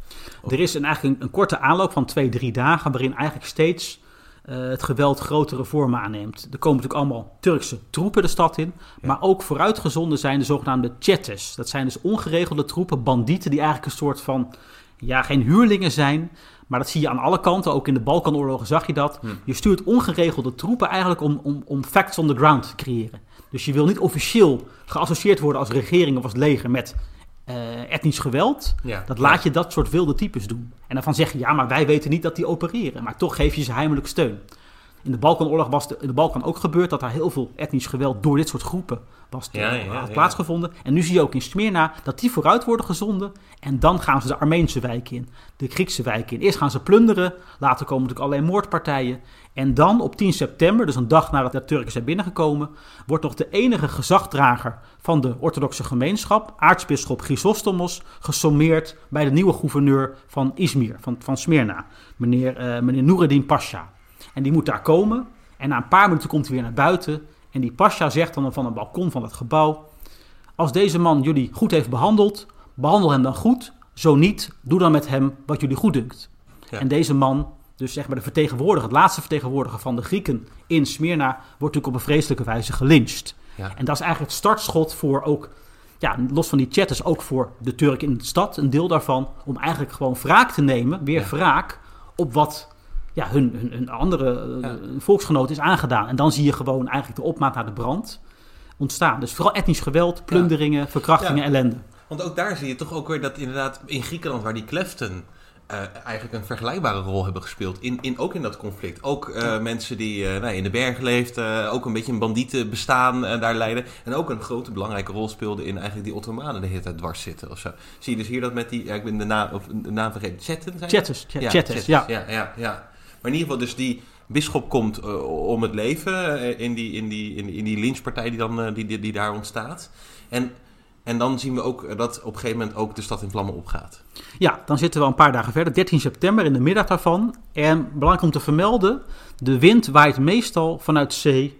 Er is een, eigenlijk een, een korte aanloop van twee, drie dagen, waarin eigenlijk steeds eh, het geweld grotere vormen aanneemt. Er komen natuurlijk allemaal Turkse troepen de stad in, maar ook vooruitgezonden zijn de zogenaamde Chetes. Dat zijn dus ongeregelde troepen, bandieten, die eigenlijk een soort van, ja, geen huurlingen zijn, maar dat zie je aan alle kanten. Ook in de Balkanoorlogen zag je dat. Je stuurt ongeregelde troepen eigenlijk om, om, om facts on the ground te creëren. Dus je wil niet officieel geassocieerd worden als regering of als leger met eh, etnisch geweld. Ja. Dat laat je dat soort wilde types doen. En dan van zeggen, ja, maar wij weten niet dat die opereren. Maar toch geef je ze heimelijk steun. In de Balkanoorlog was de, in de Balkan ook gebeurd dat er heel veel etnisch geweld door dit soort groepen was Ja, ja, had plaatsgevonden. En nu zie je ook in Smyrna dat die vooruit worden gezonden. En dan gaan ze de Armeense wijken in, de Griekse wijken in. Eerst gaan ze plunderen, later komen natuurlijk allerlei moordpartijen. En dan op 10 september, dus een dag nadat de Turken zijn binnengekomen, wordt nog de enige gezagdrager van de orthodoxe gemeenschap, aartsbisschop Chrysostomos, gesommeerd bij de nieuwe gouverneur van Izmir, van, van Smyrna, meneer, eh meneer Noureddin Pasha. En die moet daar komen. En na een paar minuten komt hij weer naar buiten. En die Pasha zegt dan van een balkon van het gebouw: Als deze man jullie goed heeft behandeld, behandel hem dan goed. Zo niet, doe dan met hem wat jullie goed dunkt. Ja. En deze man, dus zeg maar de vertegenwoordiger, het laatste vertegenwoordiger van de Grieken in Smyrna, wordt natuurlijk op een vreselijke wijze. Ja. En dat is eigenlijk het startschot voor ook, ja, los van die chatters, ook voor de Turken in de stad, een deel daarvan, om eigenlijk gewoon wraak te nemen, weer Ja. wraak op wat ja, hun, hun, hun andere eh, Ja. volksgenoot is aangedaan. En dan zie je gewoon eigenlijk de opmaat naar de brand ontstaan. Dus vooral etnisch geweld, plunderingen, verkrachtingen, ellende. Want ook daar zie je toch ook weer dat inderdaad in Griekenland, waar die kleften eh, eigenlijk een vergelijkbare rol hebben gespeeld, in, in, ook in dat conflict. Ook eh, mensen die eh, nou, in de bergen leefden, ook een beetje een bandietenbestaan bestaan daar leiden. En ook een grote belangrijke rol speelden in eigenlijk die Ottomanen de hele tijd dwars zitten of zo. Zie je dus hier dat met die, ja, ik ben de naam, of de naam vergeten, Chetten ja, Ja, chatters, ja. ja, ja, ja. Maar in ieder geval, dus die bisschop komt eh, om het leven eh, in, die, in, die, in, die, in die lynchpartij die, dan, eh, die, die, die daar ontstaat. En, en dan zien we ook dat op een gegeven moment ook de stad in vlammen opgaat. Ja, dan zitten we een paar dagen verder, 13 september in de middag daarvan. En belangrijk om te vermelden, de wind waait meestal vanuit zee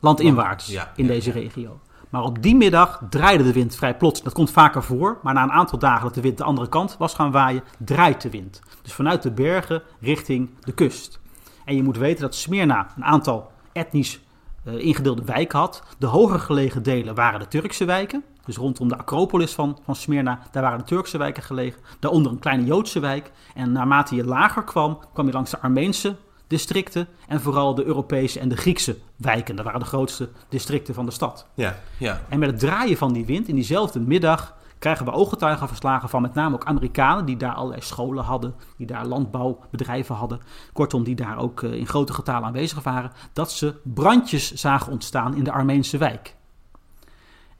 landinwaarts Ja, in ja, deze ja. regio. Maar op die middag draaide de wind vrij plots. Dat komt vaker voor, maar na een aantal dagen dat de wind de andere kant was gaan waaien, draait de wind. Dus vanuit de bergen richting de kust. En je moet weten dat Smyrna een aantal etnisch uh, ingedeelde wijken had. De hoger gelegen delen waren de Turkse wijken. Dus rondom de Acropolis van, van Smyrna, daar waren de Turkse wijken gelegen. Daaronder een kleine Joodse wijk. En naarmate je lager kwam, kwam je langs de Armeense districten en vooral de Europese en de Griekse wijken. Dat waren de grootste districten van de stad. Ja, ja. En met het draaien van die wind in diezelfde middag krijgen we ooggetuigenverslagen van met name ook Amerikanen die daar allerlei scholen hadden, die daar landbouwbedrijven hadden, kortom die daar ook eh, in grote getalen aanwezig waren, dat ze brandjes zagen ontstaan in de Armeense wijk.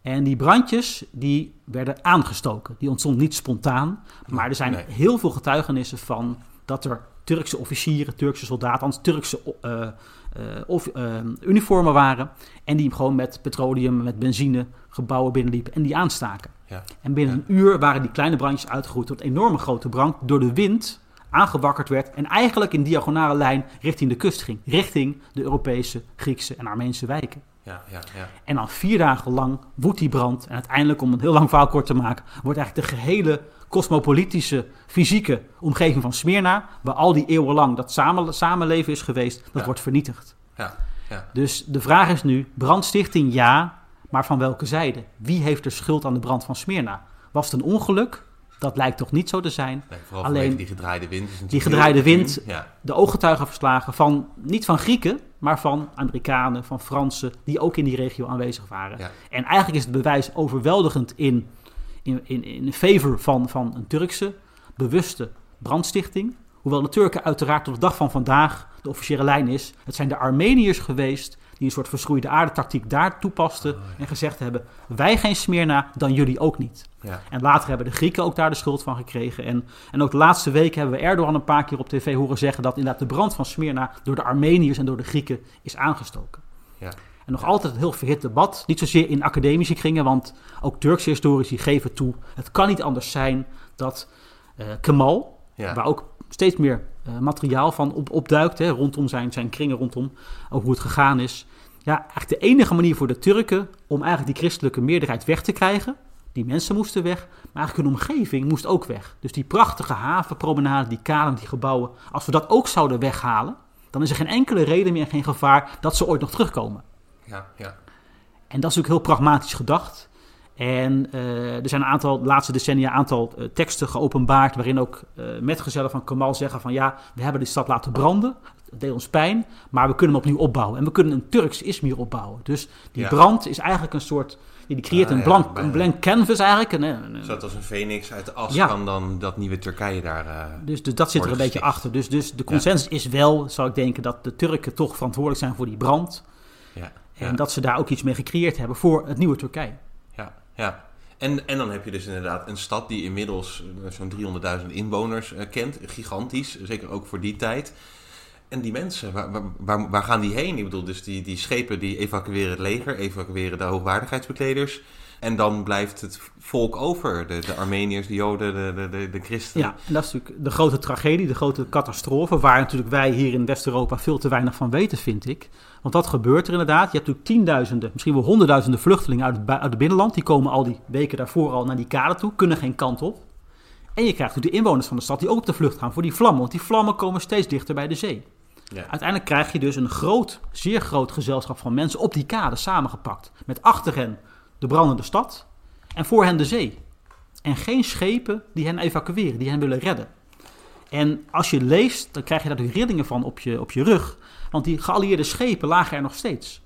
En die brandjes die werden aangestoken. Die ontstonden niet spontaan, maar er zijn heel veel getuigenissen van dat er Turkse officieren, Turkse soldaten, Turkse uh, of, uh, uniformen waren. En die gewoon met petroleum, met benzine gebouwen binnenliepen en die aanstaken. Ja. En binnen een uur waren die kleine brandjes uitgegroeid tot een enorme grote brand door de wind aangewakkerd werd en eigenlijk in diagonale lijn richting de kust ging. Richting de Europese, Griekse en Armeense wijken. Ja, ja, ja. En dan vier dagen lang woedt die brand. En uiteindelijk, om een heel lang verhaal kort te maken, wordt eigenlijk de gehele cosmopolitische, fysieke omgeving van Smyrna, waar al die eeuwen lang dat samen, samenleven is geweest, dat wordt vernietigd. Ja, ja. Dus de vraag is nu, brandstichting ja, maar van welke zijde? Wie heeft er schuld aan de brand van Smyrna? Was het een ongeluk? Dat lijkt toch niet zo te zijn. Nee, vooral Alleen die gedraaide wind. Is die gedraaide wind, de ooggetuigenverslagen van, niet van Grieken, maar van Amerikanen, van Fransen, die ook in die regio aanwezig waren. Ja. En eigenlijk is het bewijs overweldigend in in, in, in favor van, van een Turkse bewuste brandstichting. Hoewel de Turken uiteraard tot de dag van vandaag de officiële lijn is. Het zijn de Armeniërs geweest die een soort verschroeide aardetactiek daar toepasten. Oh, en gezegd hebben, wij geen Smyrna, dan jullie ook niet. Ja. En later hebben de Grieken ook daar de schuld van gekregen. En, en ook de laatste weken hebben we Erdogan een paar keer op tv horen zeggen... dat inderdaad de brand van Smyrna door de Armeniërs en door de Grieken is aangestoken. Ja. En nog altijd een heel verhit debat. Niet zozeer in academische kringen, want ook Turkse historici geven toe. Het kan niet anders zijn dat uh, Kemal, waar ook steeds meer uh, materiaal van op, opduikt, hè, rondom zijn, zijn kringen rondom, over hoe het gegaan is. Ja, eigenlijk de enige manier voor de Turken om eigenlijk die christelijke meerderheid weg te krijgen. Die mensen moesten weg, maar eigenlijk hun omgeving moest ook weg. Dus die prachtige havenpromenade, die kalen, die gebouwen. Als we dat ook zouden weghalen, dan is er geen enkele reden meer, geen gevaar dat ze ooit nog terugkomen ja, ja. En dat is ook heel pragmatisch gedacht. En uh, er zijn een aantal, de laatste decennia, een aantal uh, teksten geopenbaard. waarin ook uh, metgezellen van Kamal zeggen: van ja, we hebben de stad laten branden. Het deed ons pijn, maar we kunnen hem opnieuw opbouwen. En we kunnen een Turks Izmir opbouwen. Dus die brand is eigenlijk een soort. Die creëert een, blank, een blank canvas eigenlijk. Een, een, Zodat als een phoenix uit de as kan dan dat nieuwe Turkije daar. dus, dus dat zit er een beetje achter. Dus, dus de consensus is wel, zou ik denken, dat de Turken toch verantwoordelijk zijn voor die brand. Ja. En dat ze daar ook iets mee gecreëerd hebben voor het nieuwe Turkije. Ja. En, en dan heb je dus inderdaad een stad die inmiddels eh, zo'n 300.000 inwoners uh, kent. Gigantisch, zeker ook voor die tijd. En die mensen, waar, waar, waar, gaan die heen? Ik bedoel, dus die, die schepen die evacueren het leger, evacueren de hoogwaardigheidsbekleders. En dan blijft het volk over. De, de Armeniërs, de Joden, de, de, de, christenen. Ja, en dat is natuurlijk de grote tragedie, de grote catastrofe. Waar natuurlijk wij hier in West-Europa veel te weinig van weten, vind ik. Want dat gebeurt er inderdaad. Je hebt natuurlijk tienduizenden, misschien wel honderdduizenden vluchtelingen uit het, uit het binnenland. Die komen al die weken daarvoor al naar die kade toe, kunnen geen kant op. En je krijgt natuurlijk de inwoners van de stad die ook op de vlucht gaan voor die vlammen. Want die vlammen komen steeds dichter bij de zee. Ja. Uiteindelijk krijg je dus een groot, zeer groot gezelschap van mensen op die kade samengepakt. Met achter hen de brandende stad en voor hen de zee. En geen schepen die hen evacueren, die hen willen redden. En als je leest, dan krijg je daar de rillingen van op je, op je rug. Want die geallieerde schepen lagen er nog steeds.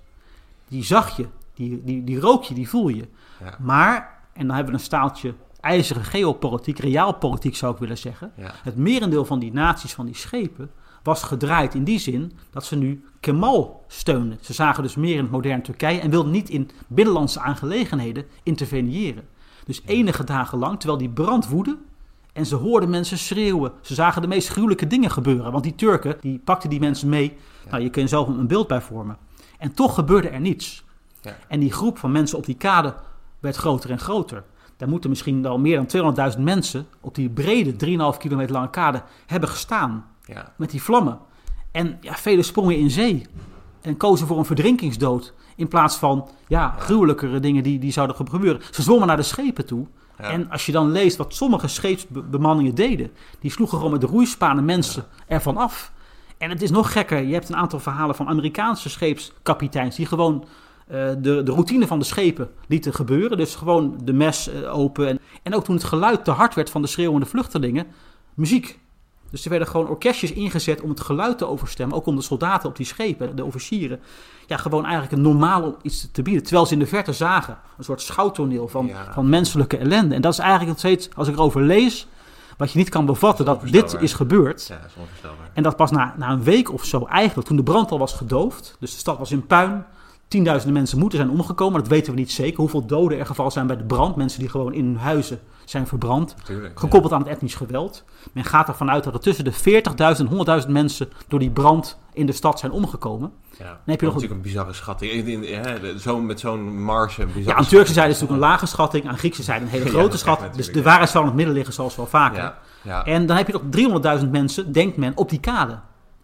Die zag je, die, die, die rook je, die voel je. Ja. Maar, en dan hebben we een staaltje ijzeren geopolitiek, realpolitiek zou ik willen zeggen. Het merendeel van die naties, van die schepen, was gedraaid in die zin dat ze nu Kemal steunden. Ze zagen dus meer in het moderne Turkije en wilden niet in binnenlandse aangelegenheden interveneren. Dus enige dagen lang, terwijl die brand woedde, en ze hoorden mensen schreeuwen. Ze zagen de meest gruwelijke dingen gebeuren. Want die Turken, die pakten die mensen mee. Nou, je kunt zelf een beeld bij vormen. En toch gebeurde er niets. Ja. En die groep van mensen op die kade werd groter en groter. Daar moeten misschien al meer dan 200.000 mensen op die brede 3,5 kilometer lange kade hebben gestaan. Ja. Met die vlammen. En ja, vele sprongen in zee. en kozen voor een verdrinkingsdood. In plaats van ja, gruwelijkere dingen die, die zouden gebeuren. Ze zwommen naar de schepen toe. Ja. En als je dan leest wat sommige scheepsbemanningen deden, die sloegen gewoon met de roeispanen mensen ervan af. En het is nog gekker. Je hebt een aantal verhalen van Amerikaanse scheepskapiteins die gewoon eh, de, de routine van de schepen lieten gebeuren. Dus gewoon de mes eh, open. En, en ook toen het geluid te hard werd van de schreeuwende vluchtelingen, muziek. Dus er werden gewoon orkestjes ingezet om het geluid te overstemmen. Ook om de soldaten op die schepen, de officieren. Ja, gewoon eigenlijk een normaal iets te bieden. Terwijl ze in de verte zagen. Een soort schouwtoneel van, Ja. van menselijke ellende. En dat is eigenlijk nog steeds, als ik erover lees, wat je niet kan bevatten. Dat dit is gebeurd. Ja, dat is onvoorstelbaar. En dat pas na, na een week of zo eigenlijk, toen de brand al was gedoofd. Dus de stad was in puin. Tienduizenden mensen moeten zijn omgekomen. Dat weten we niet zeker. Hoeveel doden er gevallen zijn bij de brand. Mensen die gewoon in hun huizen zijn verbrand. Tuurlijk. Gekoppeld aan het etnisch geweld. Men gaat ervan uit dat er tussen de 40.000 en 100.000 mensen door die brand in de stad zijn omgekomen. Ja. Ja. heb je nog natuurlijk een bizarre schatting. Zo, met zo'n marge. Een Ja, aan Turkse zijde is het natuurlijk een lage schatting. Aan Griekse zijde een hele Ja, grote dat schatting. Dus de ja. waarheid zal in het midden liggen zoals wel vaker. Ja, ja, En dan heb je nog 300.000 mensen, denkt men, op die kade.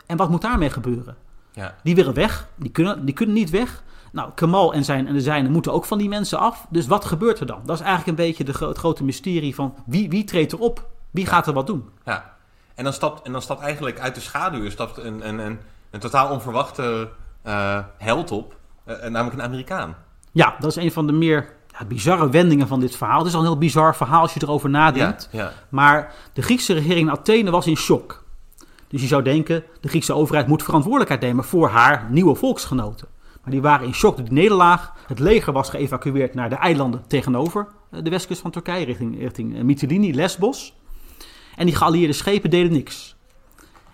En wat moet daarmee gebeuren? ja. Die willen weg. Die kunnen, die kunnen niet weg. Nou, Kamal en, zijn, en de zijnen moeten ook van die mensen af. Dus wat gebeurt er dan? Dat is eigenlijk een beetje de, het grote mysterie van wie, wie treedt erop? Wie gaat er wat doen? Ja, en dan stapt, en dan stapt eigenlijk uit de schaduw stapt een, een, een, een totaal onverwachte eh, held op, eh, namelijk een Amerikaan. Ja, dat is een van de meer ja, bizarre wendingen van dit verhaal. Het is al een heel bizar verhaal als je erover nadenkt. Ja, ja, Maar de Griekse regering in Athene was in shock. Dus je zou denken, de Griekse overheid moet verantwoordelijkheid nemen voor haar nieuwe volksgenoten. Maar die waren in shock door die nederlaag. Het leger was geëvacueerd naar de eilanden tegenover eh, de westkust van Turkije, richting, richting eh, Mytilini, Lesbos. En die geallieerde schepen deden niks.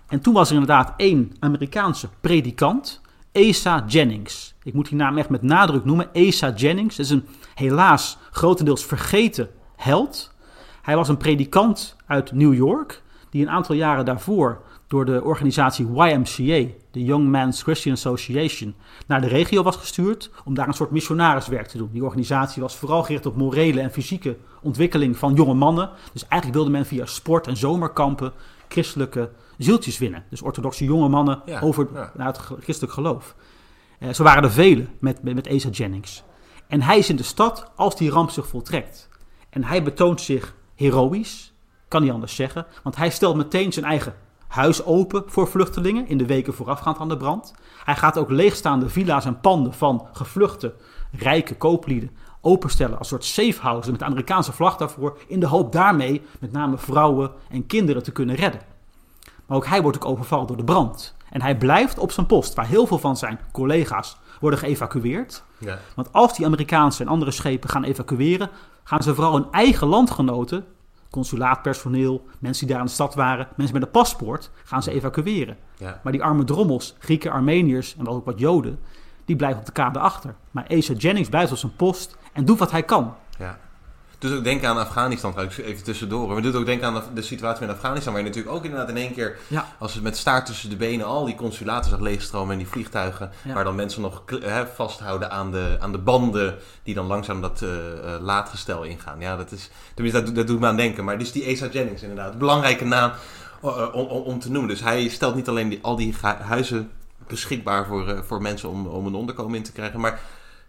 En toen was er inderdaad één Amerikaanse predikant, Asa Jennings. Ik moet die naam echt met nadruk noemen, Asa Jennings. Dat is een helaas grotendeels vergeten held. Hij was een predikant uit New York, die een aantal jaren daarvoor door de organisatie YMCA, de Young Men's Christian Association, naar de regio was gestuurd om daar een soort missionariswerk te doen. Die organisatie was vooral gericht op morele en fysieke ontwikkeling van jonge mannen. Dus eigenlijk wilde men via sport en zomerkampen christelijke zieltjes winnen. Dus orthodoxe jonge mannen Ja, over ja. naar het christelijk geloof. Eh, zo waren er velen met, met, met Asa Jennings. En hij is in de stad als die ramp zich voltrekt. En hij betoont zich heroïs, kan niet anders zeggen. Want hij stelt meteen zijn eigen huis open voor vluchtelingen in de weken voorafgaand aan de brand. Hij gaat ook leegstaande villa's en panden van gevluchte rijke kooplieden openstellen als soort safehouses met de Amerikaanse vlag daarvoor. In de hoop daarmee met name vrouwen en kinderen te kunnen redden. Maar ook hij wordt ook overvallen door de brand. En hij blijft op zijn post, waar heel veel van zijn collega's worden geëvacueerd. ja. Want als die Amerikaanse en andere schepen gaan evacueren, gaan ze vooral hun eigen landgenoten, consulaatpersoneel, mensen die daar in de stad waren, mensen met een paspoort, gaan ze evacueren. ja. Maar die arme drommels, Grieken, Armeniërs en wel ook wat Joden, die blijven op de kade achter. Maar Asa Jennings blijft op zijn post en doet wat hij kan. Ja. Dus ook denken aan Afghanistan, trouwens, even tussendoor. Maar we doen ook denken aan de- situatie in Afghanistan, waar je natuurlijk ook inderdaad in één keer, Ja. als het met staart tussen de benen, al die consulaten zag leegstromen en die vliegtuigen, Ja. waar dan mensen nog vasthouden aan de, aan de banden, die dan langzaam dat eh, laadgestel ingaan. Ja, dat is, tenminste, dat, doet- dat doet me aan denken. Maar dus die Asa Jennings inderdaad, belangrijke naam eh, om, om, om te noemen. Dus hij stelt niet alleen die, al die huizen beschikbaar voor, voor mensen om, om een onderkomen in te krijgen, maar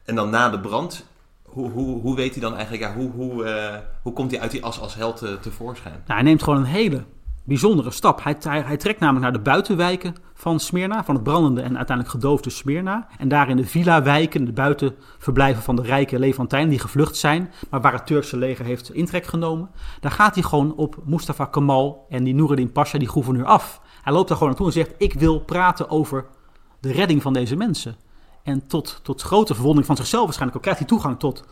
en dan na de brand, hoe, hoe, hoe weet hij dan eigenlijk, ja, hoe, hoe, eh, hoe komt hij uit die as als held eh, tevoorschijn? Nou, hij neemt gewoon een hele bijzondere stap. Hij, hij, trekt namelijk naar de buitenwijken van Smyrna, van het brandende en uiteindelijk gedoofde Smyrna. En daar in de villa-wijken, de buitenverblijven van de rijke Levantijnen die gevlucht zijn, maar waar het Turkse leger heeft intrek genomen. Daar gaat hij gewoon op Mustafa Kemal en die Noureddin Pasha, die gouverneur, af. Hij loopt daar gewoon naartoe en zegt, ik wil praten over de redding van deze mensen. En tot, tot grote verwondering van zichzelf waarschijnlijk ook krijgt hij toegang tot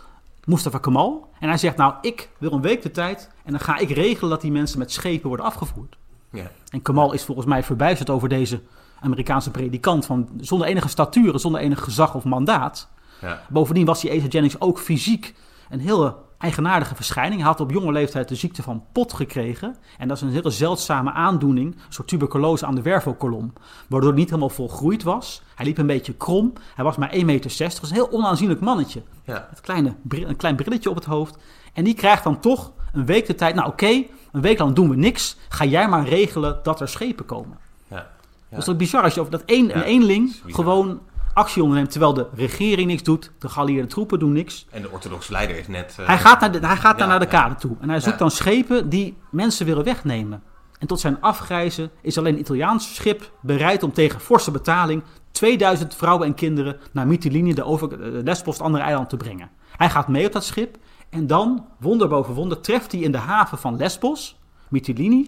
Mustafa Kemal. En hij zegt, nou, ik wil een week de tijd en dan ga ik regelen dat die mensen met schepen worden afgevoerd. Ja, En Kemal is volgens mij verbijsterd over deze Amerikaanse predikant van zonder enige statuur, zonder enig gezag of mandaat. ja, Bovendien was die Asa Jennings ook fysiek een hele eigenaardige verschijning. Hij had op jonge leeftijd de ziekte van pot gekregen. En dat is een hele zeldzame aandoening, een soort tuberculose aan de wervelkolom. Waardoor hij niet helemaal volgroeid was. Hij liep een beetje krom. Hij was maar 1,60 meter. Dat is een heel onaanzienlijk mannetje. ja, Met kleine, een klein brilletje op het hoofd. En die krijgt dan toch een week de tijd. Nou oké, een week lang doen we niks. Ga jij maar regelen dat er schepen komen. ja. Dat is toch bizar als je over dat één, een eenling gewoon actie onderneemt terwijl de regering niks doet. De geallieerde troepen doen niks. En de orthodoxe leider is net... uh, hij gaat, naar de, hij gaat ja, daar naar de kade toe. En hij zoekt dan schepen die mensen willen wegnemen. En tot zijn afgrijzen is alleen een Italiaans schip bereid om tegen forse betaling 2000 vrouwen en kinderen naar Mytilene, de over, eh, Lesbos, het andere eiland te brengen. Hij gaat mee op dat schip en dan, wonder boven wonder, treft hij in de haven van Lesbos, Mytilene,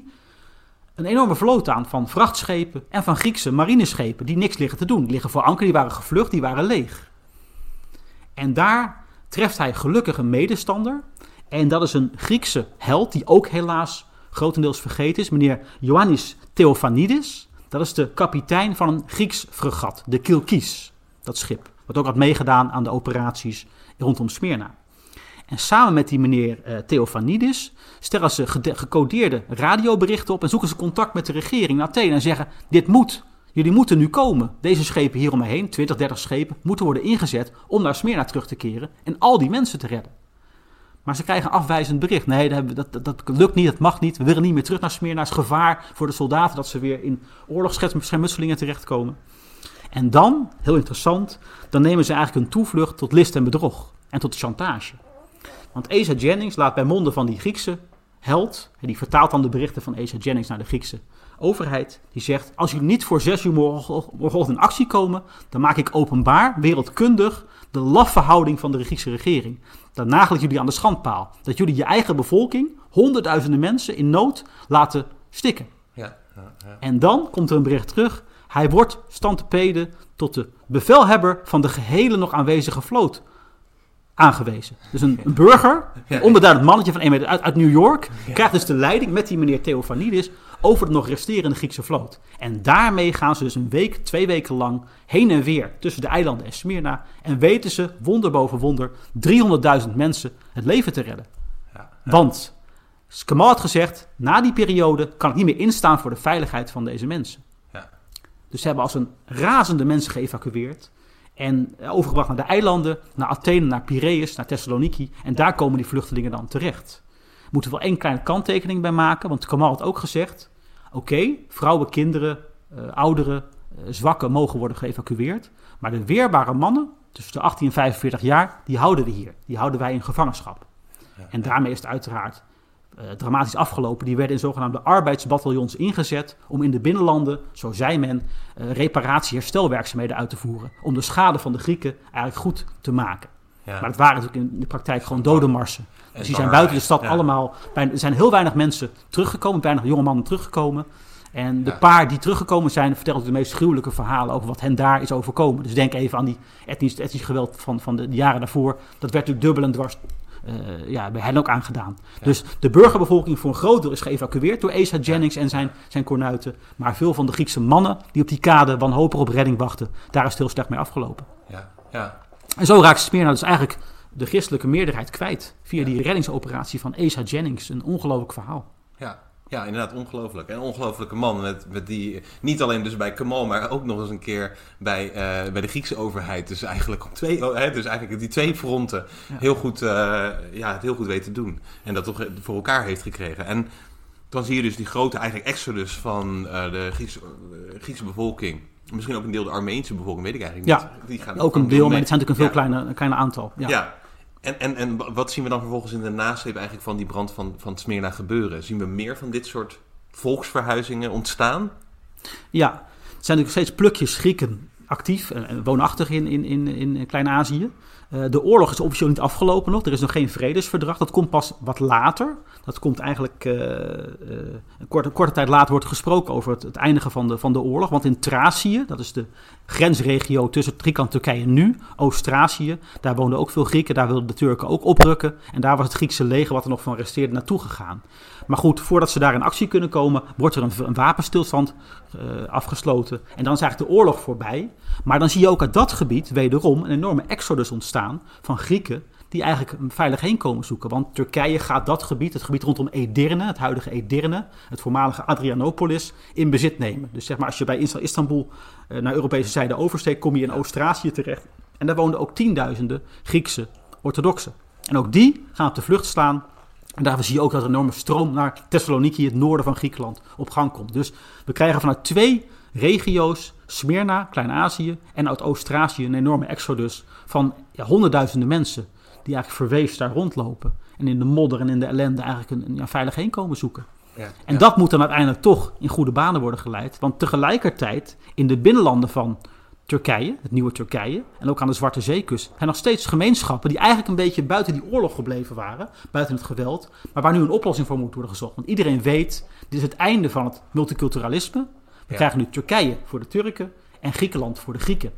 een enorme vloot aan van vrachtschepen en van Griekse marineschepen die niks liggen te doen. Die liggen voor anker, die waren gevlucht, die waren leeg. En daar treft hij gelukkig een medestander. En dat is een Griekse held, die ook helaas grotendeels vergeten is, meneer Ioannis Theophanidis. Dat is de kapitein van een Grieks fregat, de Kilkis, dat schip. Wat ook had meegedaan aan de operaties rondom Smyrna. En samen met die meneer eh, Theophanidis stellen ze gecodeerde radioberichten op en zoeken ze contact met de regering in Athene en zeggen: Dit moet, jullie moeten nu komen. Deze schepen hier om me heen, 20, 30 schepen, moeten worden ingezet om naar Smyrna terug te keren en al die mensen te redden. Maar ze krijgen afwijzend bericht. Nee, dat, dat, dat, lukt niet, dat mag niet. We willen niet meer terug naar Smyrna. Het is gevaar voor de soldaten dat ze weer in oorlogsschermutselingen terechtkomen. En dan, heel interessant, dan nemen ze eigenlijk een toevlucht tot list en bedrog. En tot chantage. Want Asa Jennings laat bij monden van die Griekse held, en die vertaalt dan de berichten van Asa Jennings naar de Griekse overheid, die zegt: Als jullie niet voor zes uur morgen- morgenochtend in actie komen, dan maak ik openbaar, wereldkundig, de laffe houding van de Griekse regering. Dan nagel ik jullie aan de schandpaal. Dat jullie je eigen bevolking, honderdduizenden mensen in nood, laten stikken. Ja, ja, ja. En dan komt er een bericht terug. Hij wordt stantepede tot de bevelhebber van de gehele nog aanwezige vloot aangewezen. Dus een, een burger, een onbeduidend mannetje van 1 meter uit, uit New York, krijgt dus de leiding met die meneer Theophanidis over de nog resterende Griekse vloot. En daarmee gaan ze dus een week, twee weken lang heen en weer tussen de eilanden en Smyrna. En weten ze, wonder boven wonder, 300.000 mensen het leven te redden. Ja, Want Kamal had gezegd, na die periode kan ik niet meer instaan voor de veiligheid van deze mensen. Ja. Dus ze hebben als een razende mensen geëvacueerd. En eh, overgebracht naar de eilanden, naar Athene, naar Piraeus, naar Thessaloniki. En daar komen die vluchtelingen dan terecht. Moeten we wel één kleine kanttekening bij maken, want Kamal had ook gezegd... Oké, vrouwen, kinderen, eh, ouderen, eh, zwakken mogen worden geëvacueerd. Maar de weerbare mannen, tussen de 18 en 45 jaar, die houden we hier. Die houden wij in gevangenschap. En daarmee is het uiteraard eh, dramatisch afgelopen. Die werden in zogenaamde arbeidsbataljons ingezet om in de binnenlanden, zo zei men, eh reparatie- herstelwerkzaamheden uit te voeren. Om de schade van de Grieken eigenlijk goed te maken. ja. Maar het waren natuurlijk in de praktijk gewoon dodenmarsen. En Dus die zijn buiten de stad ja. allemaal. bijna- Er zijn heel weinig mensen teruggekomen, weinig jonge mannen teruggekomen. En de Ja. paar die teruggekomen zijn, vertellen de meest gruwelijke verhalen over wat hen daar is overkomen. Dus denk even aan die etnisch, etnisch geweld van, van de jaren daarvoor. Dat werd natuurlijk dubbel en dwars eh, ja, bij hen ook aangedaan. Dus de burgerbevolking voor een groot deel is geëvacueerd door Asa Jennings en zijn, zijn kornuiten. Maar veel van de Griekse mannen die op die kade wanhopig op redding wachten, daar is het heel slecht mee afgelopen. Ja, ja. En zo raakt Smyrna dus eigenlijk de christelijke meerderheid kwijt. Via die reddingsoperatie van Asa Jennings. Een ongelooflijk verhaal. Ja, ja, inderdaad, ongelooflijk. En een ongelooflijke man. Met, met die, niet alleen dus bij Kamal, maar ook nog eens een keer bij, eh, bij de Griekse overheid. Dus eigenlijk op twee, oh, hè, dus eigenlijk die twee fronten Ja. heel goed, eh, ja, het heel goed weten te doen. En dat toch voor elkaar heeft gekregen. En dan zie je dus die grote eigenlijk exodus van eh, de Griekse, Griekse bevolking. Misschien ook een deel de Armeense bevolking, weet ik eigenlijk Ja, niet. Die gaan Ook een deel, maar het zijn natuurlijk een veel Ja. kleiner, een kleiner aantal. Ja. Ja. En, en, en wat zien we dan vervolgens in de nasleep eigenlijk van die brand van, van Smyrna gebeuren? Zien we meer van dit soort volksverhuizingen ontstaan? Ja, er zijn natuurlijk steeds plukjes Grieken actief en woonachtig in, in, in, in Klein-Azië. Eh, de oorlog is officieel niet afgelopen nog. Er is nog geen vredesverdrag. Dat komt pas wat later. Dat komt eigenlijk eh, eh, een korte, korte tijd later wordt gesproken over het, het eindigen van de, van de oorlog. Want in Thracië, dat is de grensregio tussen driekant Turkije nu, Oost-Thracië, daar woonden ook veel Grieken. Daar wilden de Turken ook oprukken. En daar was het Griekse leger, wat er nog van resteerde, naartoe gegaan. Maar goed, voordat ze daar in actie kunnen komen, wordt er een, een wapenstilstand eh, afgesloten. En dan is eigenlijk de oorlog voorbij. Maar dan zie je ook uit dat gebied wederom een enorme exodus ontstaan van Grieken die eigenlijk veilig heen komen zoeken. Want Turkije gaat dat gebied, het gebied rondom Edirne, het huidige Edirne, het voormalige Adrianopolis, in bezit nemen. Dus zeg maar, als je bij Is- Istanbul eh, naar Europese zijde oversteekt, kom je in Oost-Thracië terecht. En daar woonden ook tienduizenden Griekse orthodoxen. En ook die gaan op de vlucht slaan. En daarvoor zie je ook dat een enorme stroom naar Thessaloniki, het noorden van Griekenland, op gang komt. Dus we krijgen vanuit twee regio's Smyrna, Klein-Azië en uit Oost-Azië een enorme exodus van ja, honderdduizenden mensen die eigenlijk verweefd daar rondlopen. En in de modder en in de ellende eigenlijk een, een ja, veilig heenkomen zoeken. Ja. En dat moet dan uiteindelijk toch in goede banen worden geleid. Want tegelijkertijd in de binnenlanden van Turkije, het nieuwe Turkije, en ook aan de Zwarte Zeekust, zijn nog steeds gemeenschappen die eigenlijk een beetje buiten die oorlog gebleven waren, buiten het geweld, maar waar nu een oplossing voor moet worden gezocht. Want iedereen weet, dit is het einde van het multiculturalisme. We Ja. krijgen nu Turkije voor de Turken en Griekenland voor de Grieken.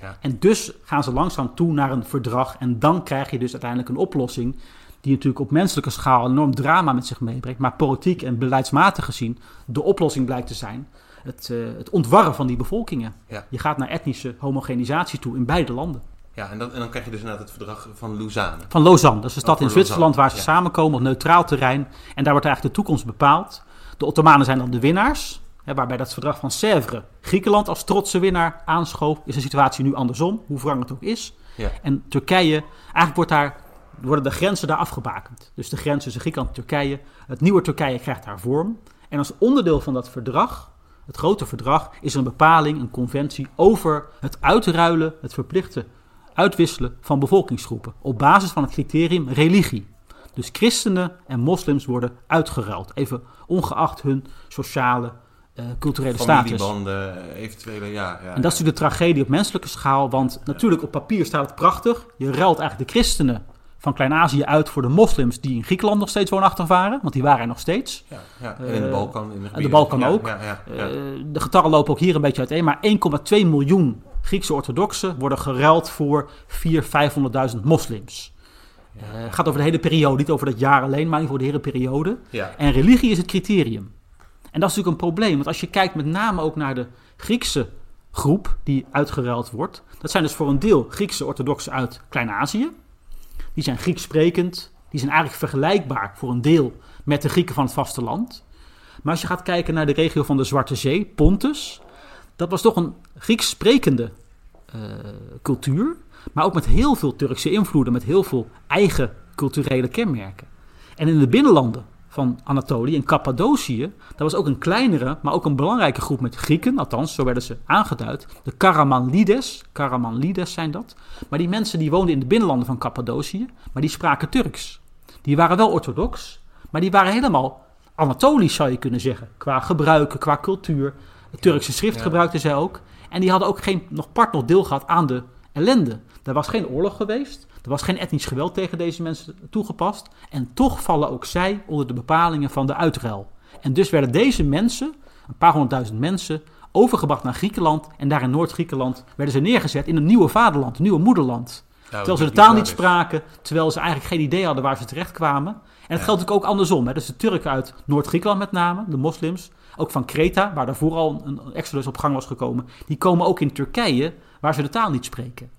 Ja. En dus gaan ze langzaam toe naar een verdrag. En dan krijg je dus uiteindelijk een oplossing. Die natuurlijk op menselijke schaal een enorm drama met zich meebrengt. Maar politiek en beleidsmatig gezien de oplossing blijkt te zijn. Het, eh, het ontwarren van die bevolkingen. Ja. Je gaat naar etnische homogenisatie toe in beide landen. Ja, en, dat, en dan krijg je dus inderdaad het verdrag van Lausanne. Van Lausanne, dat is een stad Oh, in Zwitserland waar ze samenkomen op neutraal terrein. En daar wordt eigenlijk de toekomst bepaald. De Ottomanen zijn dan de winnaars. Waarbij dat verdrag van Sèvres Griekenland als trotse winnaar aanschoof. Is de situatie nu andersom, hoe wrang het ook is. Ja. En Turkije, eigenlijk wordt daar, worden de grenzen daar afgebakend. Dus de grens tussen Griekenland en Turkije. Het nieuwe Turkije krijgt daar vorm. En als onderdeel van dat verdrag, het grote verdrag, is er een bepaling, een conventie over het uitruilen, het verplichte uitwisselen van bevolkingsgroepen. Op basis van het criterium religie. Dus christenen en moslims worden uitgeruild. Even ongeacht hun sociale, eh, culturele status. Familiebanden, eventuele, ja. ja En dat is natuurlijk de tragedie op menselijke schaal. Want natuurlijk op papier staat het prachtig. Je ruilt eigenlijk de christenen van Klein-Azië uit voor de moslims die in Griekenland nog steeds woonachtig waren. Want die waren er nog steeds. Ja, ja. En in de Eh, Balkan. In de, de gebieden. Balkan ook. Ja. Eh, de getallen lopen ook hier een beetje uiteen. Maar 1,2 miljoen Griekse orthodoxen worden geruild voor 400.000, 500.000 moslims. Eh, Het gaat over de hele periode, niet over dat jaar alleen, maar voor de hele periode. En religie is het criterium. En dat is natuurlijk een probleem, want als je kijkt met name ook naar de Griekse groep die uitgeruild wordt, dat zijn dus voor een deel Griekse orthodoxen uit Klein-Azië. Die zijn Grieks sprekend, die zijn eigenlijk vergelijkbaar voor een deel met de Grieken van het vasteland. Maar als je gaat kijken naar de regio van de Zwarte Zee, Pontus, dat was toch een Grieks sprekende eh, cultuur, maar ook met heel veel Turkse invloeden, met heel veel eigen culturele kenmerken. En in de binnenlanden van Anatolië, in Cappadocië, dat was ook een kleinere, maar ook een belangrijke groep met Grieken, althans, zo werden ze aangeduid. De Karamanlides, Karamanlides zijn dat. Maar die mensen die woonden in de binnenlanden van Cappadocië, maar die spraken Turks. Die waren wel orthodox, maar die waren helemaal Anatolisch, zou je kunnen zeggen. Qua gebruiken, qua cultuur. Het Turkse schrift Ja. gebruikten zij ook. En die hadden ook geen, nog part nog deel gehad aan de ellende. Er was geen oorlog geweest. Er was geen etnisch geweld tegen deze mensen toegepast. En toch vallen ook zij onder de bepalingen van de uitruil. En dus werden deze mensen, een paar honderdduizend mensen, overgebracht naar Griekenland. En daar in Noord-Griekenland werden ze neergezet in een nieuwe vaderland, een nieuwe moederland. Nou, Terwijl ze de dat taal niet spraken, terwijl ze eigenlijk geen idee hadden waar ze terecht kwamen. En het Ja. geldt ook andersom. Hè. Dus de Turken uit Noord-Griekenland met name, de moslims, ook van Kreta, waar daarvoor al een een exodus op gang was gekomen, die komen ook in Turkije, waar ze de taal niet spreken.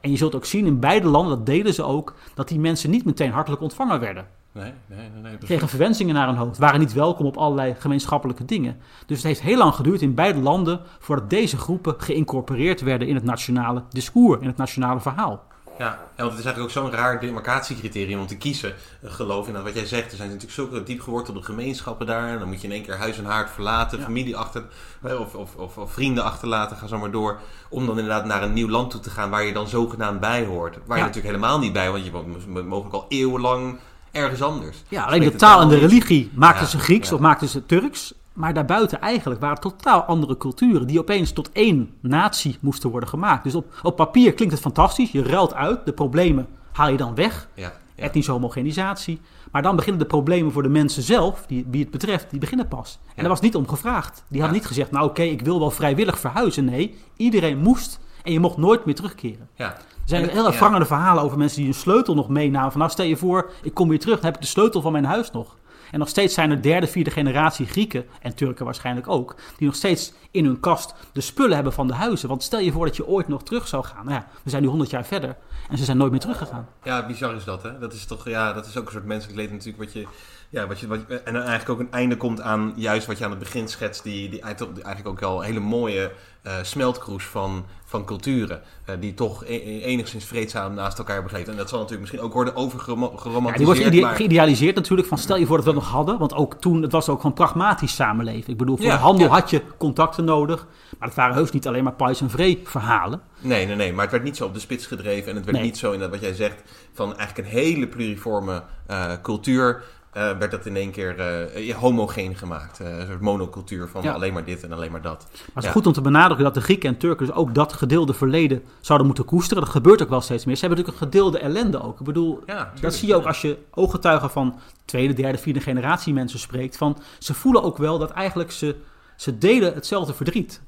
En je zult ook zien in beide landen, dat deden ze ook, dat die mensen niet meteen hartelijk ontvangen werden. Nee, nee, nee. Kregen verwensingen naar hun hoofd, waren niet welkom op allerlei gemeenschappelijke dingen. Dus het heeft heel lang geduurd in beide landen voordat deze groepen geïncorporeerd werden in het nationale discours, in het nationale verhaal. Ja, en want het is eigenlijk ook zo'n raar demarcatiecriterium om te kiezen. Eh, Geloof in dat wat jij zegt. Er zijn natuurlijk zulke diep gewortelde gemeenschappen daar. En dan moet je in één keer huis en haard verlaten, Ja. familie achter, of, of, of, of vrienden achterlaten, ga zo maar door. Om dan inderdaad naar een nieuw land toe te gaan waar je dan zogenaamd bij hoort. Waar je natuurlijk helemaal niet bij, want je woont mo- mogelijk al eeuwenlang ergens anders. Ja, alleen de taal en de religie maakten ze Grieks of maakten ze Turks. Maar daarbuiten eigenlijk waren totaal andere culturen die opeens tot één natie moesten worden gemaakt. Dus op, op papier klinkt het fantastisch. Je ruilt uit, de problemen haal je dan weg. Ja, ja. Etnische homogenisatie. Maar dan beginnen de problemen voor de mensen zelf, die, wie het betreft, die beginnen pas. En Ja. daar was niet om gevraagd. Die hadden niet gezegd, nou oké, ik wil wel vrijwillig verhuizen. Nee, iedereen moest en je mocht nooit meer terugkeren. ja. Er zijn heel ja. ervarende verhalen over mensen die een sleutel nog meenamen. Van nou, stel je voor, ik kom weer terug, dan heb ik de sleutel van mijn huis nog. En nog steeds zijn er derde, vierde generatie Grieken, en Turken waarschijnlijk ook, die nog steeds in hun kast de spullen hebben van de huizen. Want stel je voor dat je ooit nog terug zou gaan. Nou ja, we zijn nu 100 jaar verder en ze zijn nooit meer teruggegaan. Ja, bizar is dat, hè? Dat is toch, ja, dat is ook een soort menselijk leed natuurlijk wat je, ja, wat je, wat en eigenlijk ook een einde komt aan juist wat je aan het begin schetst, die, die, eigenlijk ook- die eigenlijk ook al hele mooie uh, smeltkroes van, van culturen. Uh, die toch e enigszins vreedzaam naast elkaar begrepen. En dat zal natuurlijk misschien ook worden overgeromantiseerd. Ja, die wordt maar... geïdealiseerd natuurlijk. Van stel je voor dat we dat nog hadden. Want ook toen, het was ook gewoon pragmatisch samenleven. Ik bedoel, voor ja, de handel had je contacten nodig. Maar het waren heus niet alleen maar Pais en Vree verhalen. Nee, nee, nee. Maar het werd niet zo op de spits gedreven. En het werd nee. niet zo in dat wat jij zegt. Van eigenlijk een hele pluriforme uh, cultuur. Uh, werd dat in één keer uh, homogeen gemaakt. Uh, een soort monocultuur van ja. alleen maar dit en alleen maar dat. Maar het is ja. goed om te benadrukken dat de Grieken en Turken dus ook dat gedeelde verleden zouden moeten koesteren. Dat gebeurt ook wel steeds meer. Ze hebben natuurlijk een gedeelde ellende ook. Ik bedoel, ja, dat zie je ook als je ooggetuigen van tweede, derde, vierde generatie mensen spreekt. Van, ze voelen ook wel dat eigenlijk ze, ze delen hetzelfde verdriet.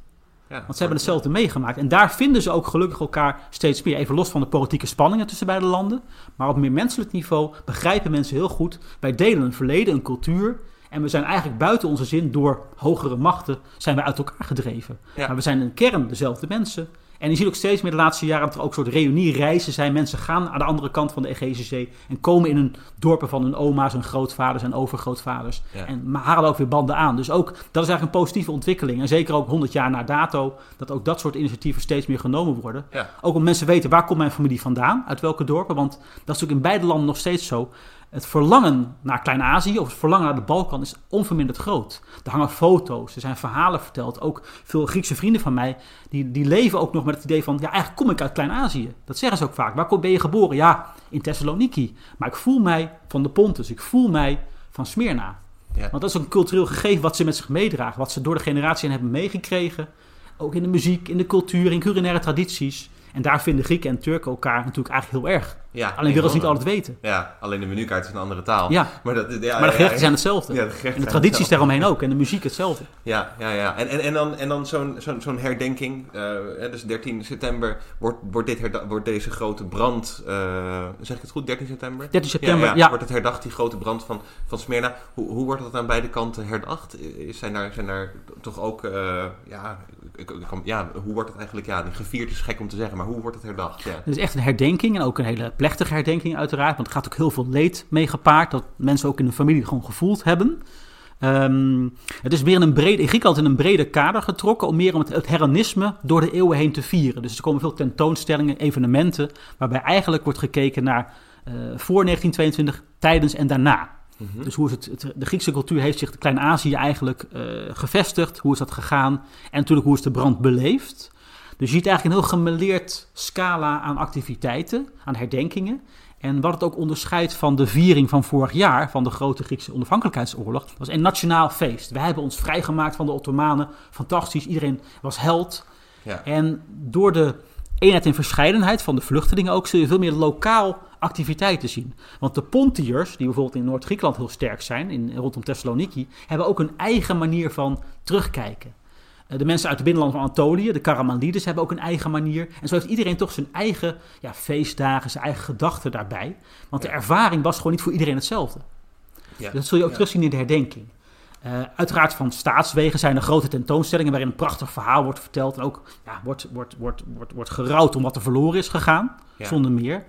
Ja, Want ze hebben hetzelfde meegemaakt. En daar vinden ze ook gelukkig elkaar steeds meer. Even los van de politieke spanningen tussen beide landen. Maar op meer menselijk niveau begrijpen mensen heel goed. Wij delen een verleden, een cultuur. En we zijn eigenlijk buiten onze zin door hogere machten zijn we uit elkaar gedreven. Ja. Maar we zijn in kern dezelfde mensen. En je ziet ook steeds meer de laatste jaren dat er ook soort reuniereizen zijn. Mensen gaan aan de andere kant van de Egeïsche Zee en komen in hun dorpen van hun oma's en grootvaders en overgrootvaders. En halen ook weer banden aan. Dus ook, dat is eigenlijk een positieve ontwikkeling. En zeker ook 100 jaar na dato, dat ook dat soort initiatieven steeds meer genomen worden. Ja. Ook om mensen weten, waar komt mijn familie vandaan? Uit welke dorpen? Want dat is natuurlijk in beide landen nog steeds zo het verlangen naar Klein-Azië of het verlangen naar de Balkan is onverminderd groot. Er hangen foto's, er zijn verhalen verteld. Ook veel Griekse vrienden van mij, die, die leven ook nog met het idee van... ja, eigenlijk kom ik uit Klein-Azië. Dat zeggen ze ook vaak. Waar ben je geboren? Ja, in Thessaloniki. Maar ik voel mij van de Pontus, ik voel mij van Smyrna. Ja. Want dat is ook een cultureel gegeven wat ze met zich meedragen. Wat ze door de generatie hebben meegekregen. Ook in de muziek, in de cultuur, in culinaire tradities. En daar vinden Grieken en Turken elkaar natuurlijk eigenlijk heel erg. Ja, alleen willen ze niet altijd weten. Ja, alleen de menukaart is een andere taal. Ja, (laughs) maar, dat, ja, maar de gerechten zijn hetzelfde. Ja, de en de tradities daaromheen ook. En de muziek hetzelfde. Ja, ja, ja. En, en, en dan, en dan zo'n zo'n zo'n herdenking. Uh, dus 13 september wordt, wordt, dit wordt deze grote brand... Uh, zeg ik het goed? 13 september? 13 september, ja. Wordt het herdacht, die grote brand van, van Smyrna. Hoe, hoe wordt dat aan beide kanten herdacht? Zijn daar, zijn daar toch ook... Uh, ja, ja, hoe wordt het eigenlijk... Ja, gevierd is gek om te zeggen, maar hoe wordt het herdacht? Ja. Het is echt een herdenking en ook een hele plechtige herdenking uiteraard. Want er gaat ook heel veel leed mee gepaard. Dat mensen ook in de familie gewoon gevoeld hebben. Um, het is meer in, een brede, in Griekenland in een breder kader getrokken. Om meer om het, het heronisme door de eeuwen heen te vieren. Dus er komen veel tentoonstellingen, evenementen. Waarbij eigenlijk wordt gekeken naar uh, voor 1922, tijdens en daarna. Mhm. Dus hoe is het, het, de Griekse cultuur heeft zich in Klein-Azië eigenlijk uh, gevestigd. Hoe is dat gegaan? En natuurlijk hoe is de brand beleefd? Dus je ziet eigenlijk een heel gemeleerd scala aan activiteiten, aan herdenkingen. En wat het ook onderscheidt van de viering van vorig jaar, van de grote Griekse onafhankelijkheidsoorlog, was een nationaal feest. Wij hebben ons vrijgemaakt van de Ottomanen. Fantastisch, iedereen was held. Ja. En door de eenheid en verscheidenheid van de vluchtelingen ook, zul je veel meer lokaal activiteiten zien. Want de Pontiërs, die bijvoorbeeld in Noord-Griekenland heel sterk zijn, in, rondom Thessaloniki, hebben ook een eigen manier van terugkijken. Eh, de mensen uit de binnenlanden van Anatolië, de Karamanides, hebben ook een eigen manier. En zo heeft iedereen toch zijn eigen ja, feestdagen, zijn eigen gedachten daarbij. Want de ervaring was gewoon niet voor iedereen hetzelfde. Ja. Dus dat zul je ook ja. terugzien in de herdenking. Uh, uiteraard van staatswegen zijn er grote tentoonstellingen waarin een prachtig verhaal wordt verteld. En ook ja, wordt, wordt, wordt, wordt, wordt gerouwd om wat er verloren is gegaan, zonder meer.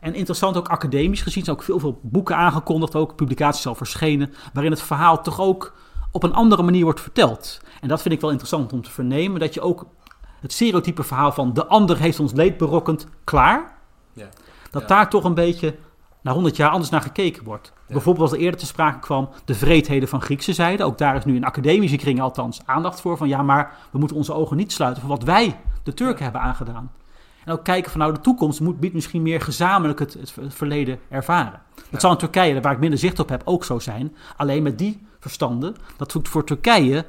En interessant ook academisch gezien, zijn ook veel, veel boeken aangekondigd, ook publicaties al verschenen, waarin het verhaal toch ook op een andere manier wordt verteld. En dat vind ik wel interessant om te vernemen, dat je ook het stereotype verhaal van de ander heeft ons leed berokkend, klaar. Ja. Dat daar toch een beetje na 100 jaar anders naar gekeken wordt. Bijvoorbeeld als er eerder te sprake kwam de vreedheden van Griekse zijde. Ook daar is nu in academische kringen althans aandacht voor. Van ja, maar we moeten onze ogen niet sluiten voor wat wij, de Turken, hebben aangedaan. En ook kijken van nou de toekomst moet, biedt misschien meer gezamenlijk het, het verleden ervaren. Dat zal in Turkije, waar ik minder zicht op heb, ook zo zijn. Alleen met die verstanden, dat voor Turkije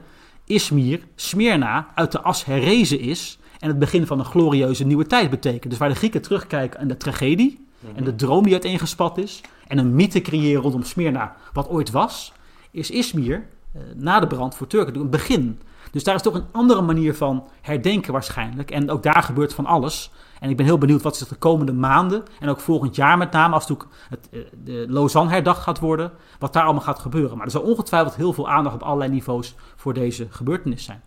Izmir, Smyrna, uit de as herrezen is en het begin van een glorieuze nieuwe tijd betekent. Dus waar de Grieken terugkijken aan de tragedie en de droom die uiteengespat is en een mythe creëren rondom Smyrna, wat ooit was, is Izmir eh, na de brand voor Turken een begin. Dus daar is toch een andere manier van herdenken waarschijnlijk. En ook daar gebeurt van alles. En ik ben heel benieuwd wat zich de komende maanden en ook volgend jaar met name, als het, het eh, de Lausanne herdacht gaat worden, wat daar allemaal gaat gebeuren. Maar er zal ongetwijfeld heel veel aandacht op allerlei niveaus voor deze gebeurtenis zijn.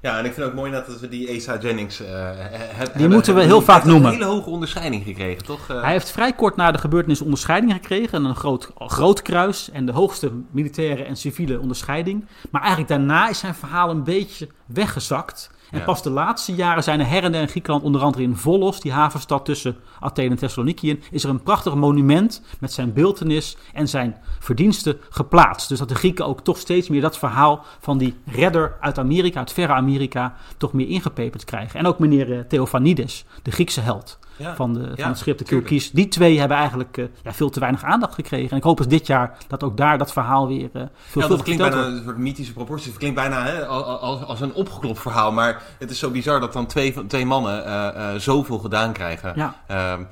Ja, en ik vind het ook mooi dat we die Asa Jennings uh, hebben. Die moeten we heel vaak noemen. Hij heeft een hele hoge onderscheiding gekregen, toch? Uh... Hij heeft vrij kort na de gebeurtenis onderscheiding gekregen. Een groot, groot kruis en de hoogste militaire en civiele onderscheiding. Maar eigenlijk daarna is zijn verhaal een beetje weggezakt. En Ja. pas de laatste jaren zijn er her en der in Griekenland, onder andere in Volos, die havenstad tussen Athene en Thessaloniki, is er een prachtig monument met zijn beeltenis en zijn verdiensten geplaatst. Dus dat de Grieken ook toch steeds meer dat verhaal van die redder uit Amerika, uit verre Amerika, toch meer ingepeperd krijgen. En ook meneer eh, Theophanides, de Griekse held Ja. van, de, Ja, van het schip de. Kilkies. Die twee hebben eigenlijk eh, ja, veel te weinig aandacht gekregen. En ik hoop dus dit jaar dat ook daar dat verhaal weer uh, veel Ja, dat klinkt bijna wordt. een soort mythische proporties. Het klinkt bijna hè, als, als, een opgeklopt verhaal. Maar het is zo bizar dat dan twee, van- twee mannen eh, zoveel gedaan krijgen. Ja. Ehm,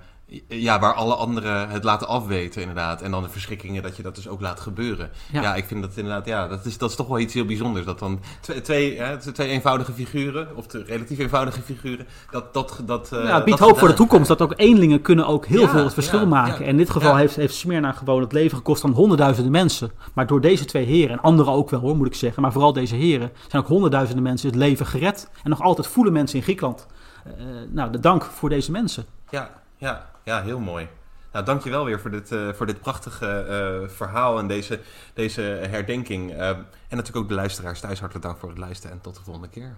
ja, waar alle anderen het laten afweten inderdaad. En dan de verschrikkingen dat je dat dus ook laat gebeuren. Ja, Ja. ik vind dat inderdaad, ja, dat is, dat is toch wel iets heel bijzonders. Dat dan twee, twee, hè, twee eenvoudige figuren, of de relatief eenvoudige figuren, dat dat... dat eh, Ja, het biedt dat hoop voor de toekomst dat ook eenlingen kunnen ook heel Ja, veel het verschil ja, maken. En in dit geval heeft, heeft Smyrna gewoon het leven gekost aan honderdduizenden mensen. Maar door deze twee heren, en anderen ook wel hoor, moet ik zeggen, maar vooral deze heren, zijn ook honderdduizenden mensen het leven gered. En nog altijd voelen mensen in Griekenland, eh, nou, de dank voor deze mensen. Ja, ja, ja, heel mooi. Nou, dankjewel weer voor dit, eh, voor dit prachtige eh, verhaal en deze, deze herdenking. Eh, en natuurlijk ook de luisteraars thuis hartelijk dank voor het luisteren en tot de volgende keer.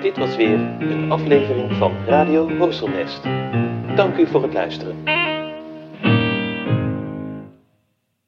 Dit was weer een aflevering van Radio Horselnest. Dank u voor het luisteren.